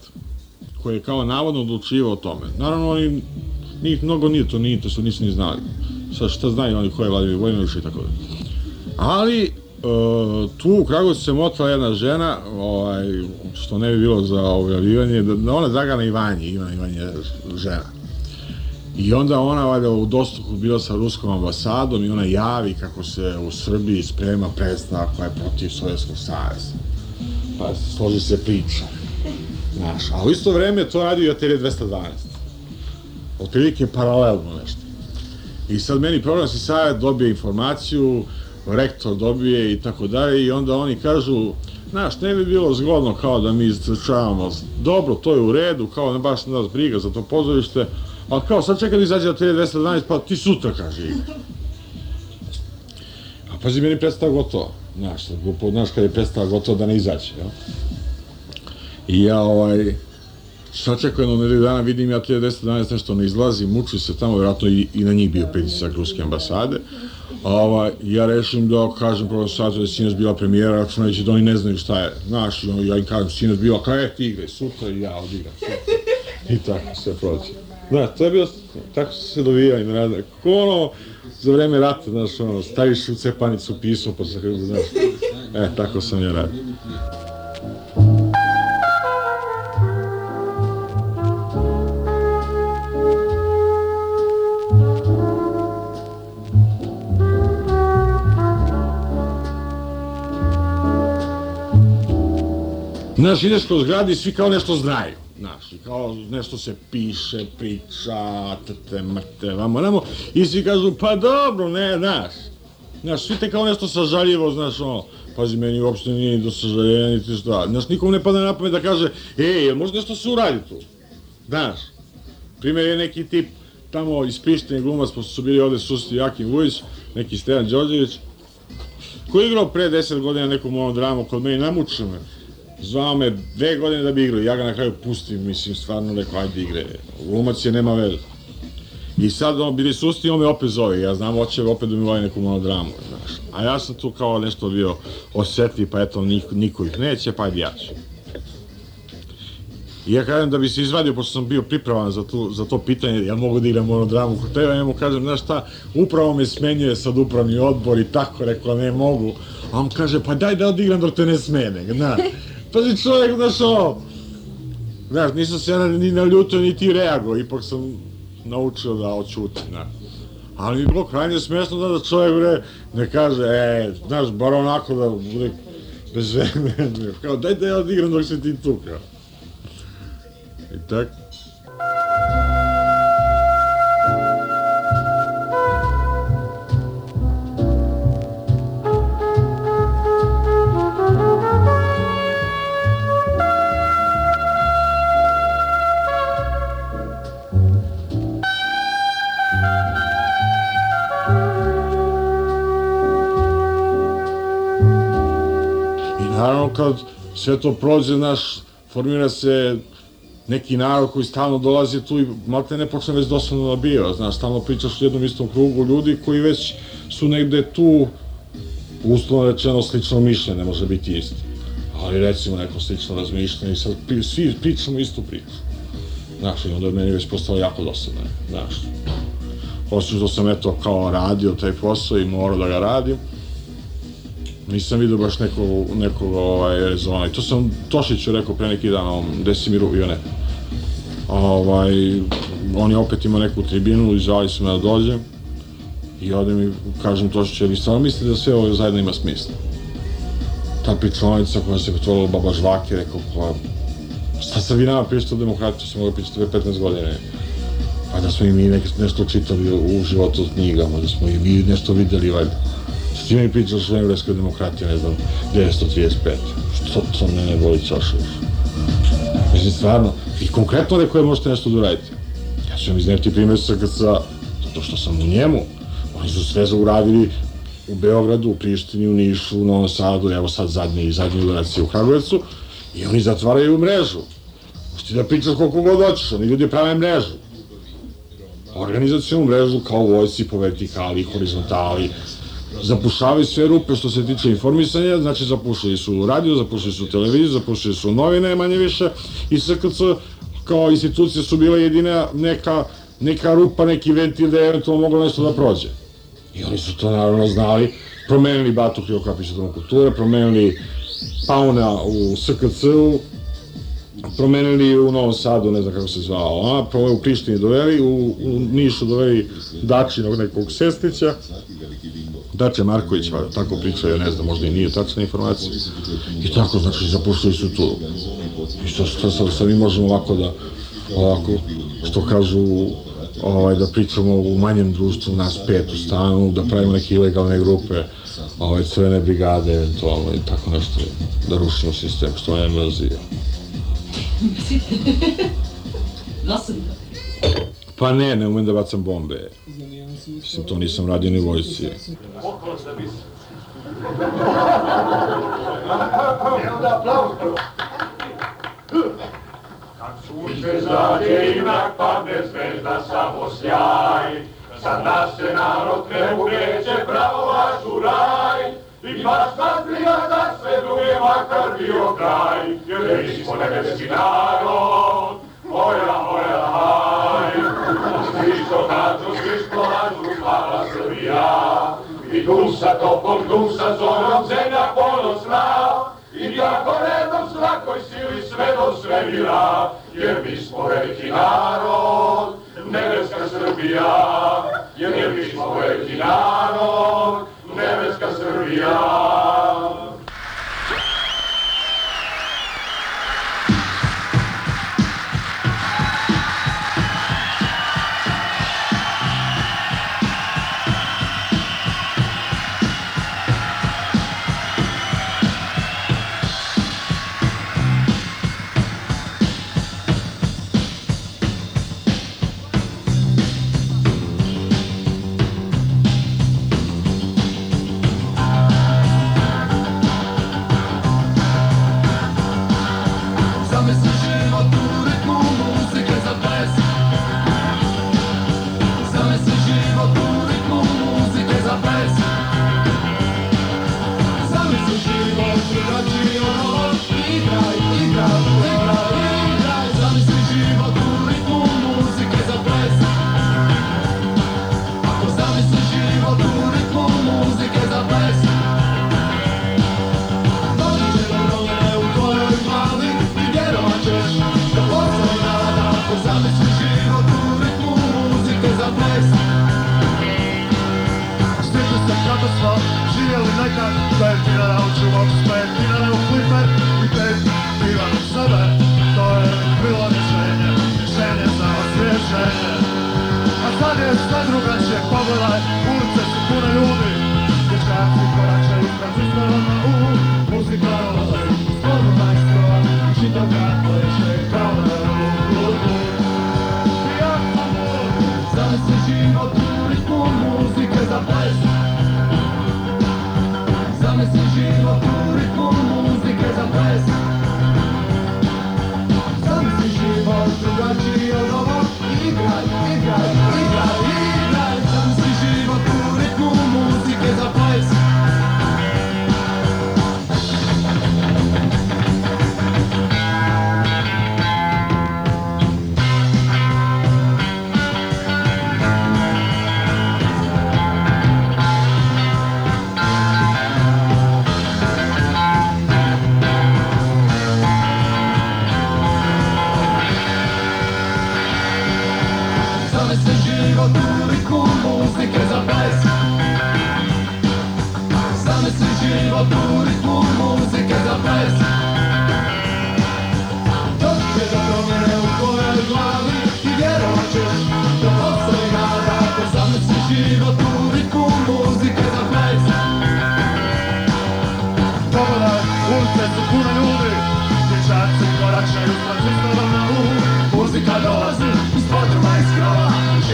koji je kao navodno odlučivao o tome. Naravno, oni, njih mnogo nije to, nije to su nisu ni znali. Sad šta znaju oni ko je Vladimir i tako dalje. Ali, e, tu u Kragovicu se motala jedna žena, ovaj, što ne bi bilo za objavljivanje, da, da ona Dragana Ivanje, Ivana Ivanje je žena. I onda ona valjda u dostupu bila sa ruskom ambasadom i ona javi kako se u Srbiji sprema predstava koja je protiv Sovjetskog saveza. Pa složi se priča. Znaš, a u isto vreme to radi i Atelje 212. Otprilike paralelno nešto. I sad meni programski savjet dobije informaciju, rektor dobije i tako dalje i onda oni kažu, znaš, ne bi bilo zgodno kao da mi istrčavamo, dobro, to je u redu, kao ne baš nas briga za to pozorište, ali kao sad čeka da izađe na 212, pa ti sutra, kaže igra. A pazi, meni predstava gotovo, znaš, glupo, znaš kad je predstava gotovo da ne izađe, jel? I ja, ovaj, jedno nedelju dana, vidim ja 212 nešto ne izlazi, muču se tamo, vjerojatno i, i na njih bio pritisak ruske ambasade, Ovaj, ja rešim da kažem profesoru da je sinoć bila premijera, računajući da oni ne znaju šta je. Znaš, ja im kažem, sinoć bila, kaj je ti igraj, sutra i ja odigram. sutra. I tako se prođe. Da, to je bilo, tako su se dovijali na rada. Ko ono, za vreme rata, znaš, ono, staviš u cepanicu pismo, pa se, znaš, e, tako sam ja radio. Znaš, ideš kroz grad i svi kao nešto znaju. Znaš, kao nešto se piše, priča, tete, mrte, vamo, nemo, i svi kažu, pa dobro, ne, znaš. Znaš, svi te kao nešto sažaljivo, znaš, ono, pazi, meni uopšte nije ni do sažaljenja, niti šta. Znaš, nikom ne pada na pamet da kaže, ej, jel možda nešto se uradi tu? Znaš, primjer je neki tip tamo iz Prištine glumac, pošto su bili ovde susti Jakim Vujić, neki Stejan Đorđević, koji je igrao pre 10 godina neku monodramu kod mene, namučio me. Zvao me dve godine da bi igrao, ja ga na kraju pustim, mislim, stvarno rekao, ajde igre, glumac je, nema veze. I sad on bili susti, on me opet zove, ja znam, hoće opet da mi voje neku monodramu, znaš. A ja sam tu kao nešto bio osetljiv, pa eto, niko, niko ih neće, pa ajde ja ću. I ja kažem da bi se izvadio, pošto sam bio pripravan za, tu, za to pitanje, ja mogu da igram monodramu kod tebe, ja mu kažem, znaš šta, upravo me smenjuje sad upravni odbor i tako, rekao, ne mogu. A on kaže, pa daj da odigram dok te ne smene, znaš. Pazi čovjek, znaš, ono, znaš, nisam se ja ni naljutio, ni ti reago, ipak sam naučio da oćutim, znaš. Ali mi bilo krajnje smešno da, da čovjek bre, ne kaže, e, znaš, bar onako da bude bez vremena, kao daj da ja odigram dok si ti tu, kao. I tak. Kad sve to prođe, naš, formira se neki narod koji stalno dolazi tu i malte ne počne već dosadno da biva, znaš, stalno pričaš u jednom istom krugu ljudi koji već su negde tu uslovno rečeno slično mišljenje, ne može biti isto. Ali recimo neko slično razmišljanje i sad pri- svi pričamo istu priču. Znaš, i onda je meni već postalo jako dosadno, znaš. Osim što sam eto kao radio taj posao i morao da ga radim, nisam vidio baš nekog, nekog ovaj, rezona. I to sam Tošiću rekao pre neki dan, ovom Desimiru Ione. Ovaj, on je opet imao neku tribinu i zvali su me da dođem. I odem i kažem Tošiću, vi stvarno mislite da sve ovo zajedno ima smisla? Ta pričonica koja se pretvorila baba žvake, rekao, pa, šta sad vi nama pričate o demokratiju, sam mogao pričati pre 15 godina. Pa da smo i mi nešto čitali u životu od knjigama, da smo i mi nešto videli, valjda. Ti meni pričaš o engleskoj demokratiji, ne znam, 935. Što to mene boli čaša još? Mislim, stvarno, i konkretno neko je možete nešto da uradite. Ja ću vam izneti primjer sa KC, zato što sam u njemu. Oni su sve uradili u Beogradu, u Prištini, u Nišu, u Novom Sadu, evo sad zadnji i udarac je u Kragujevcu, i oni zatvaraju mrežu. Možeš ti da pričaš koliko god hoćeš, oni ljudi prave mrežu. Organizacijonu mrežu kao vojci po vertikali, horizontali, zapušavaju sve rupe što se tiče informisanja, znači zapušili su radio, zapušili su televiziju, zapušili su novine, manje više, i SKC kao institucije su bile jedina neka, neka rupa, neki ventil da je eventualno moglo nešto da prođe. I oni su to naravno znali, promenili Batu Hriokapića Doma kulture, promenili Pauna u SKC-u, promenili u Novom Sadu, ne znam kako se zvao, a, u Prištini doveli, u, u Nišu doveli Dačinog nekog sestića, Dače Marković, valjda, tako priča, ja ne znam, možda i nije tačna informacija. I tako, znači, zapuštili su tu. I što, što sad, sad mi možemo ovako da, ovako, što kažu, ovaj, da pričamo u manjem društvu, nas pet u stanu, da pravimo neke ilegalne grupe, ovaj, crvene brigade, eventualno, i tako nešto, da rušimo sistem, što me mrzi. Pa ne, ne umem da bacam bombe. Mislim, to nisam radio ni u vojsci. Sunce zađe i mrak padne zvezda samo sjaj. Za nas se narod ne ugreće pravo vaš u raj. I baš nas briga za sve druge makar bio kraj. Jer mi smo nebeski narod, moja, moja, haj. Svi što lažu, Srbija. I duša topom, duša zorom, zemlja ponosna. I tako redom svakoj sili sve do svemira, jer mi smo veliki narod, nebeska Srbija, jer mi smo veliki narod, nebeska Srbija. Nekad Pet dinara u čuvaku, pet dinara u kliper I pet piva na sebe. To je bilo rješenje, rješenje za osvježenje. A sad je sve drugačije, pogledaj, ulice su pune ljudi. Dječaci koračaju s tranzistorama u Muzika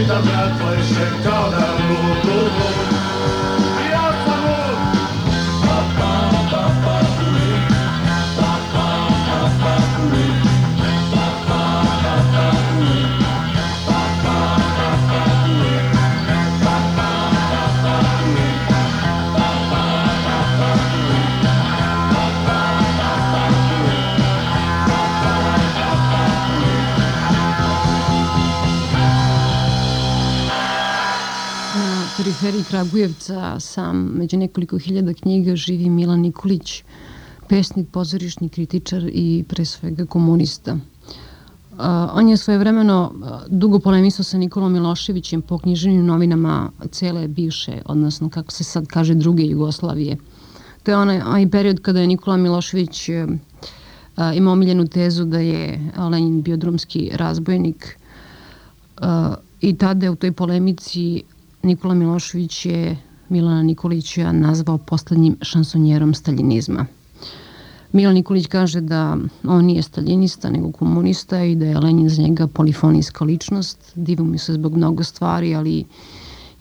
tam na twoje szczękona. Bu, bu, bu. Periferiji Kragujevca sam među nekoliko hiljada knjiga živi Milan Nikolić, pesnik, pozorišni kritičar i pre svega komunista. A, on je svojevremeno dugo polemisao sa Nikolom Miloševićem po knjiženju novinama cele bivše, odnosno kako se sad kaže druge Jugoslavije. To je onaj, onaj period kada je Nikola Milošević a, imao omiljenu tezu da je Lenin bio drumski razbojnik a, i tada je u toj polemici Nikola Milošević je Milana Nikolića nazvao poslednjim šansonjerom staljinizma. Milan Nikolić kaže da on nije staljinista nego komunista i da je Lenin za njega polifonijska ličnost. Divu mi se zbog mnogo stvari, ali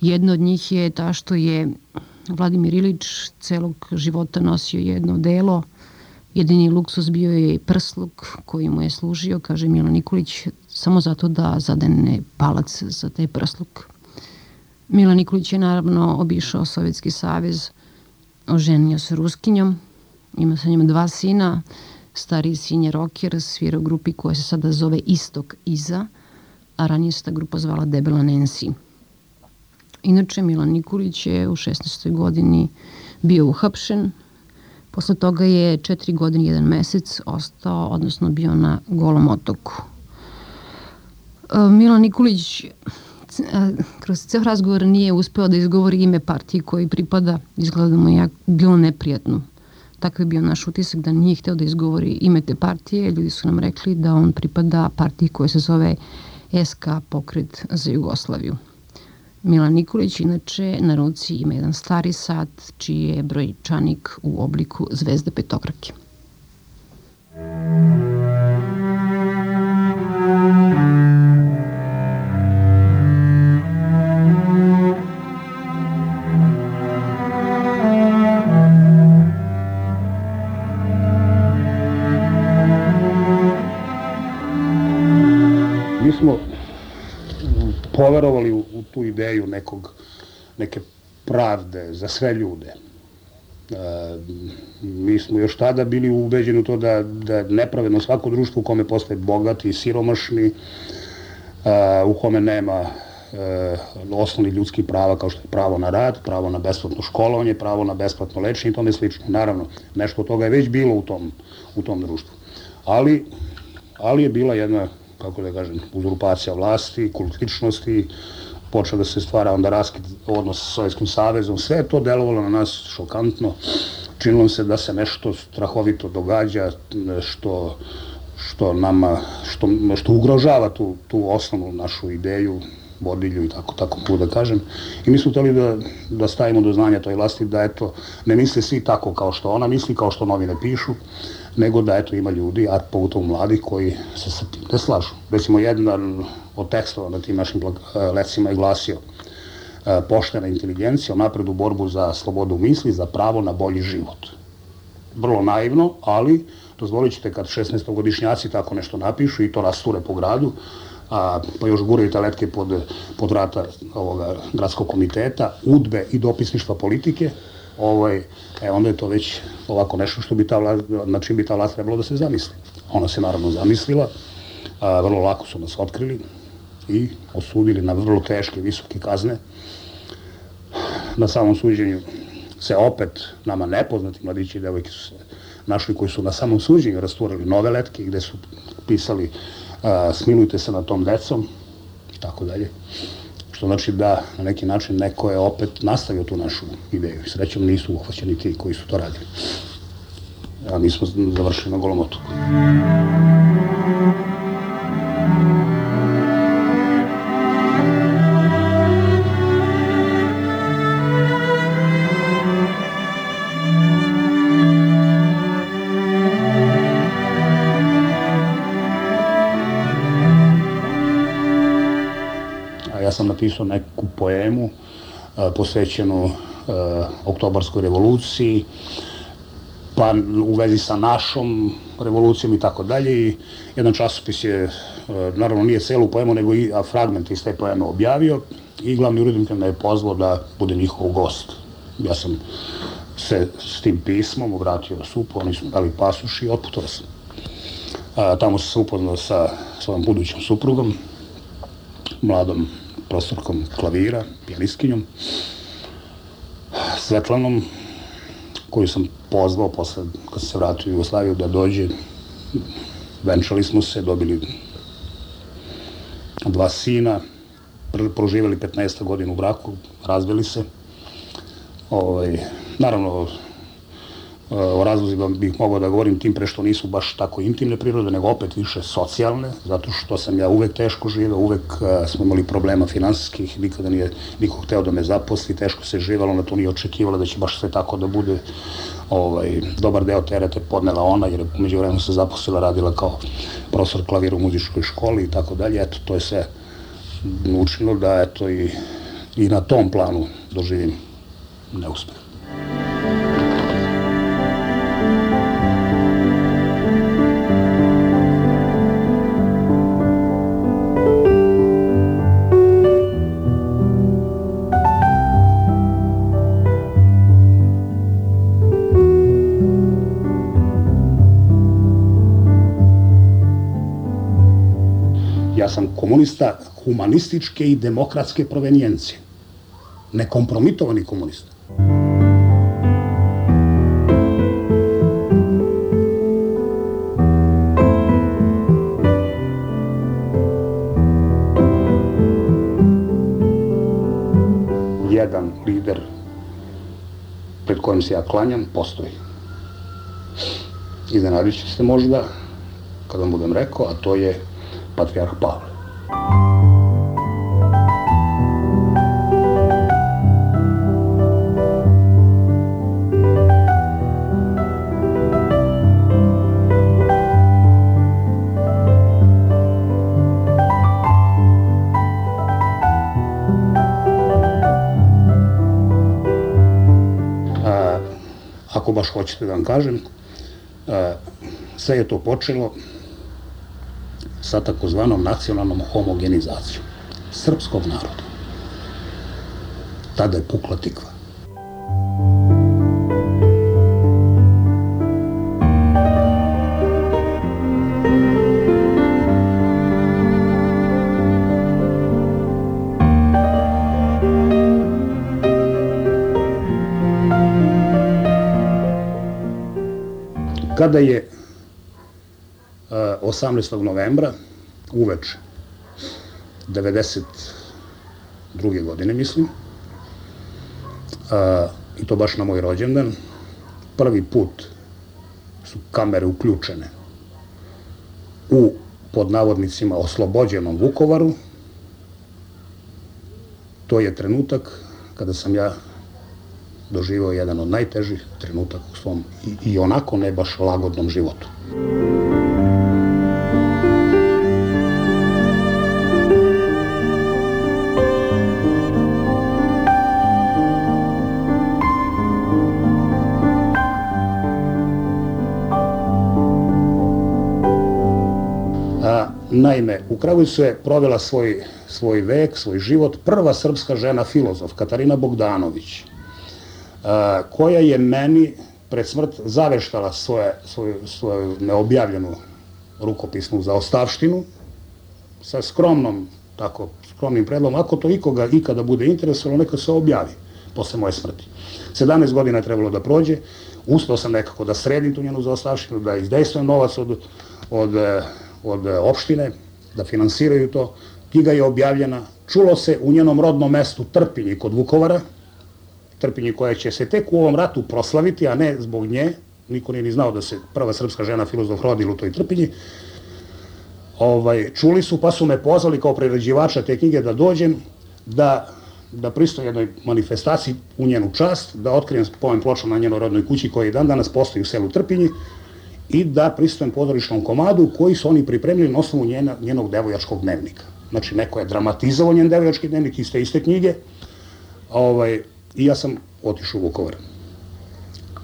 jedna od njih je ta što je Vladimir Ilić celog života nosio jedno delo. Jedini luksus bio je prsluk koji mu je služio, kaže Milan Nikolić, samo zato da zadene palac za taj prsluk. Milan Nikolić je naravno obišao Sovjetski savez, oženio se Ruskinjom, ima sa njima dva sina, stariji sin je rocker, svira u grupi koja se sada zove Istok Iza, a ranije se ta grupa zvala Debela Nancy. Inače, Milan Nikolić je u 16. godini bio uhapšen, posle toga je četiri godine i jedan mesec ostao, odnosno bio na golom otoku. E, Milan Nikolić kroz ceo razgovor nije uspeo da izgovori ime partije koji pripada, izgleda da mu je bilo neprijatno. Takav je bio naš utisak da nije hteo da izgovori ime te partije. Ljudi su nam rekli da on pripada partiji koja se zove SK pokret za Jugoslaviju. Milan Nikolić inače na ruci ima jedan stari sat čiji je brojčanik u obliku zvezde petokrake. Mi poverovali u, u tu ideju nekog, neke pravde za sve ljude. E, mi smo još tada bili ubeđeni u to da, da nepravedno svako društvo u kome postoje bogati i siromašni, e, u kome nema e, osnovni ljudski prava kao što je pravo na rad, pravo na besplatno školovanje, pravo na besplatno lečenje i tome slično. Naravno, nešto od toga je već bilo u tom, u tom društvu. Ali, ali je bila jedna kako da kažem, uzurpacija vlasti, kult ličnosti, počeo da se stvara onda raskid odnos sa Sovjetskim savezom, sve to delovalo na nas šokantno, činilo se da se nešto strahovito događa, što, što nama, što, što ugrožava tu, tu osnovnu našu ideju, vodilju i tako, tako mogu da kažem. I mi smo hteli da, da stavimo do znanja toj vlasti da eto, ne misle svi tako kao što ona misli, kao što novine pišu, nego da eto ima ljudi, a pogotovo mladi koji se sa tim ne slažu. Recimo jedan od tekstova na tim našim lecima je glasio e, poštena inteligencija, napredu borbu za slobodu misli, za pravo na bolji život. Vrlo naivno, ali dozvolit ćete kad 16-godišnjaci tako nešto napišu i to rasture po gradu, a, pa još guraju taletke pod, pod vrata ovoga gradskog komiteta, udbe i dopisništva politike, ovaj, e, onda je to već ovako nešto što bi ta vlast, na čim bi ta vlast trebalo da se zamisli. Ona se naravno zamislila, a, vrlo lako su nas otkrili i osudili na vrlo teške, visoke kazne. Na samom suđenju se opet nama nepoznati mladići i devojke su se našli koji su na samom suđenju rasturali nove letke gde su pisali a, smilujte se na tom decom i tako dalje. Što znači da na neki način neko je opet nastavio tu našu ideju srećom nisu uhvaćeni ti koji su to radili. A mi smo završili na golom napisao neku poemu a, posvećenu a, oktobarskoj revoluciji, pa u vezi sa našom revolucijom i tako dalje i jedan časopis je, a, naravno nije celu poemu, nego i a, fragment iz te poeme objavio i glavni urednik me je pozvao da bude njihov gost. Ja sam se s tim pismom obratio supu, oni su dali pasoš i otputovao sam. A, tamo sam se upoznao sa svojom budućom suprugom, mladom profesorkom klavira, pijanistkinjom, Svetlanom, koju sam pozvao posle, kad se vratio u Jugoslaviju, da dođe. Venčali smo se, dobili dva sina, pr- proživjeli 15 godina u braku, razveli se. Ovaj, naravno, o razlozima bih mogao da govorim tim pre što nisu baš tako intimne prirode, nego opet više socijalne, zato što sam ja uvek teško živeo, uvek a, smo imali problema finansijskih, nikada nije niko hteo da me zaposli, teško se živelo, ona to nije očekivala da će baš sve tako da bude. Ovaj, dobar deo terete podnela ona, jer je umeđu vremenu se zaposlila, radila kao profesor klavira u muzičkoj školi i tako dalje. Eto, to je sve učinilo da eto i, i na tom planu doživim neuspeh. Komunista humanističke i demokratske provenijencije. Nekompromitovani komunista. Jedan lider pred kojim se ja klanjam, postoji. Iznenadit ćete možda, kad vam budem rekao, a to je patrijarh Pavle. Ako baš hoćete da vam kažem, sve je to počelo sa takozvanom nacionalnom homogenizacijom srpskog naroda. Tada je pukla tikva. Kada je 18. novembra uveče 92. godine mislim a, i to baš na moj rođendan prvi put su kamere uključene u pod navodnicima oslobođenom Vukovaru to je trenutak kada sam ja doživao jedan od najtežih trenutaka u svom i, i onako ne baš lagodnom životu. A, naime, u Kragujevcu je provela svoj, svoj vek, svoj život prva srpska žena filozof, Katarina Bogdanović, a, koja je meni pred smrt zaveštala svoje, svoju, svoju neobjavljenu rukopisnu zaostavštinu sa skromnom, tako, skromnim predlogom, ako to ikoga ikada bude interesovalo, neka se objavi posle moje smrti. 17 godina je trebalo da prođe, uspeo sam nekako da sredim tu njenu zaostavštinu, da izdejstvujem novac od, od, od opštine, da finansiraju to. Knjiga je objavljena, čulo se u njenom rodnom mestu Trpinji kod Vukovara, Trpinji koja će se tek u ovom ratu proslaviti, a ne zbog nje, niko nije ni znao da se prva srpska žena filozof rodila u toj Trpinji, ovaj, čuli su pa su me pozvali kao prerađivača te knjige da dođem, da, da pristoji jednoj manifestaciji u njenu čast, da otkrijem pomen ploča na njenoj rodnoj kući koja i dan danas postoji u selu Trpinji i da pristojem pozorišnom komadu koji su oni pripremili na osnovu njena, njenog devojačkog dnevnika. Znači, neko je dramatizovao njen devojački dnevnik iz te iste knjige, ovaj, i ja sam otišao u Vukovar.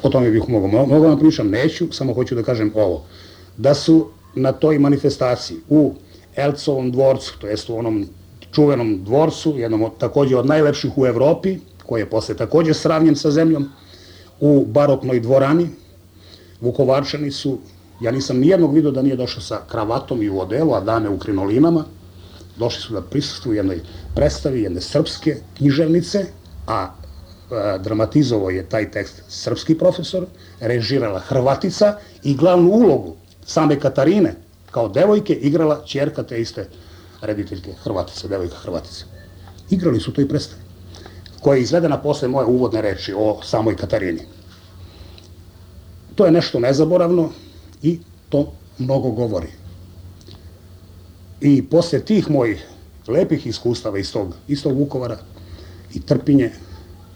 O tome bih mogao, mogu vam pričam, neću, samo hoću da kažem ovo. Da su na toj manifestaciji u Elcovom dvorcu, to jest u onom čuvenom dvorcu, jednom od, takođe od najlepših u Evropi, koji je posle takođe sravnjen sa zemljom, u baroknoj dvorani, Vukovarčani su, ja nisam nijednog vidio da nije došao sa kravatom i u odelu, a dame u krinolinama, došli su da prisustvuju jednoj predstavi, jedne srpske književnice, a dramatizovo je taj tekst srpski profesor, režirala Hrvatica i glavnu ulogu same Katarine kao devojke igrala čerka te iste rediteljke Hrvatice, devojka Hrvatice. Igrali su to i predstavi, koja je izvedena posle moje uvodne reči o samoj Katarini. To je nešto nezaboravno i to mnogo govori. I posle tih mojih lepih iskustava iz tog, iz tog Vukovara i trpinje,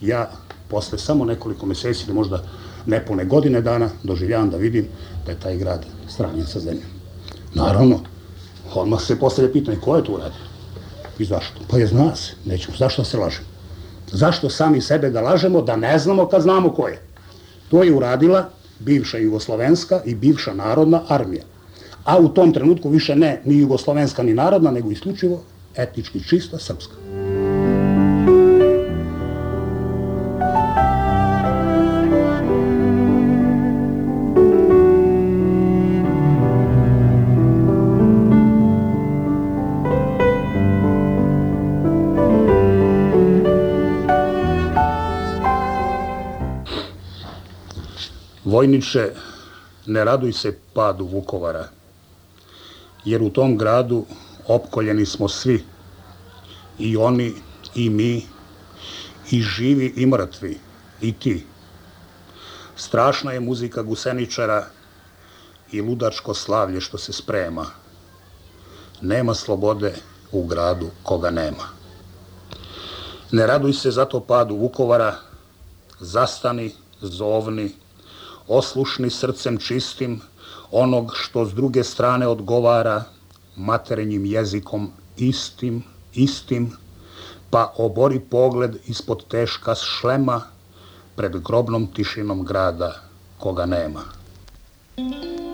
ja posle samo nekoliko meseci ili možda nepune godine dana doživljavam da vidim da je taj grad stranjen sa zemljom. Naravno, odmah se postavlja pitanje ko je to uradio i zašto? Pa je zna se, nećemo, zašto se lažemo? Zašto sami sebe da lažemo da ne znamo kad znamo ko je? To je uradila bivša jugoslovenska i bivša narodna armija. A u tom trenutku više ne ni jugoslovenska ni narodna, nego isključivo etnički čista srpska. Vojniče, ne raduj se padu Vukovara, jer u tom gradu opkoljeni smo svi, i oni, i mi, i živi i mrtvi, i ti. Strašna je muzika guseničara i ludačko slavlje što se sprema. Nema slobode u gradu koga nema. Ne raduj se zato padu Vukovara, zastani, zovni, oslušni srcem čistim, onog što s druge strane odgovara materinjim jezikom istim, istim, pa obori pogled ispod teška šlema pred grobnom tišinom grada koga nema. Kakva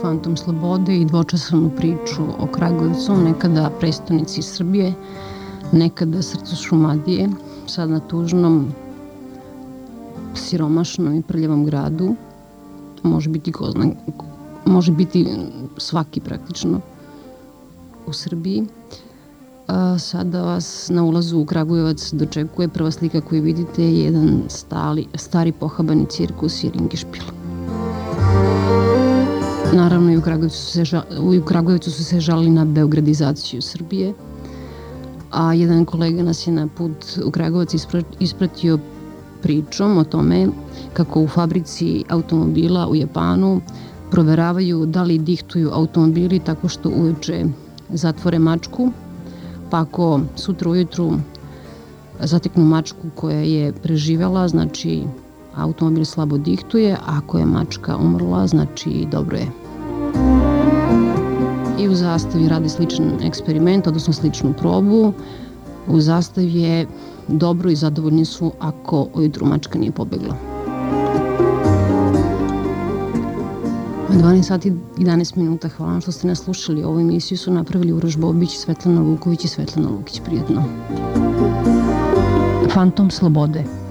Fantom Slobode i dvočasovnu priču o Kragujevcu, nekada prestonici Srbije, nekada srcu Šumadije, sad na tužnom, siromašnom i prljavom gradu. Može biti ko zna, može biti svaki praktično u Srbiji. A, sada vas na ulazu u Kragujevac dočekuje prva slika koju vidite je jedan stali, stari pohabani cirkus i ringišpil. Naravno i u Kragujevcu su se, ža, u Kragujevcu su se žalili na beogradizaciju Srbije, a jedan kolega nas je na put u Kragujevac ispra, ispratio pričom o tome kako u fabrici automobila u Japanu proveravaju da li dihtuju automobili tako što uveče zatvore mačku, pa ako sutra ujutru zateknu mačku koja je preživela, znači automobil slabo dihtuje, a ako je mačka umrla, znači dobro je. I u zastavi radi sličan eksperiment, odnosno sličnu probu. U zastavi je dobro i zadovoljni su ako ujutru mačka nije pobegla. 12 sati i 11 minuta. Hvala vam što ste nas slušali. Ovu emisiju su napravili Uroš Bobić, Svetlana Vuković i Svetlana Lukić. Prijetno. Fantom slobode.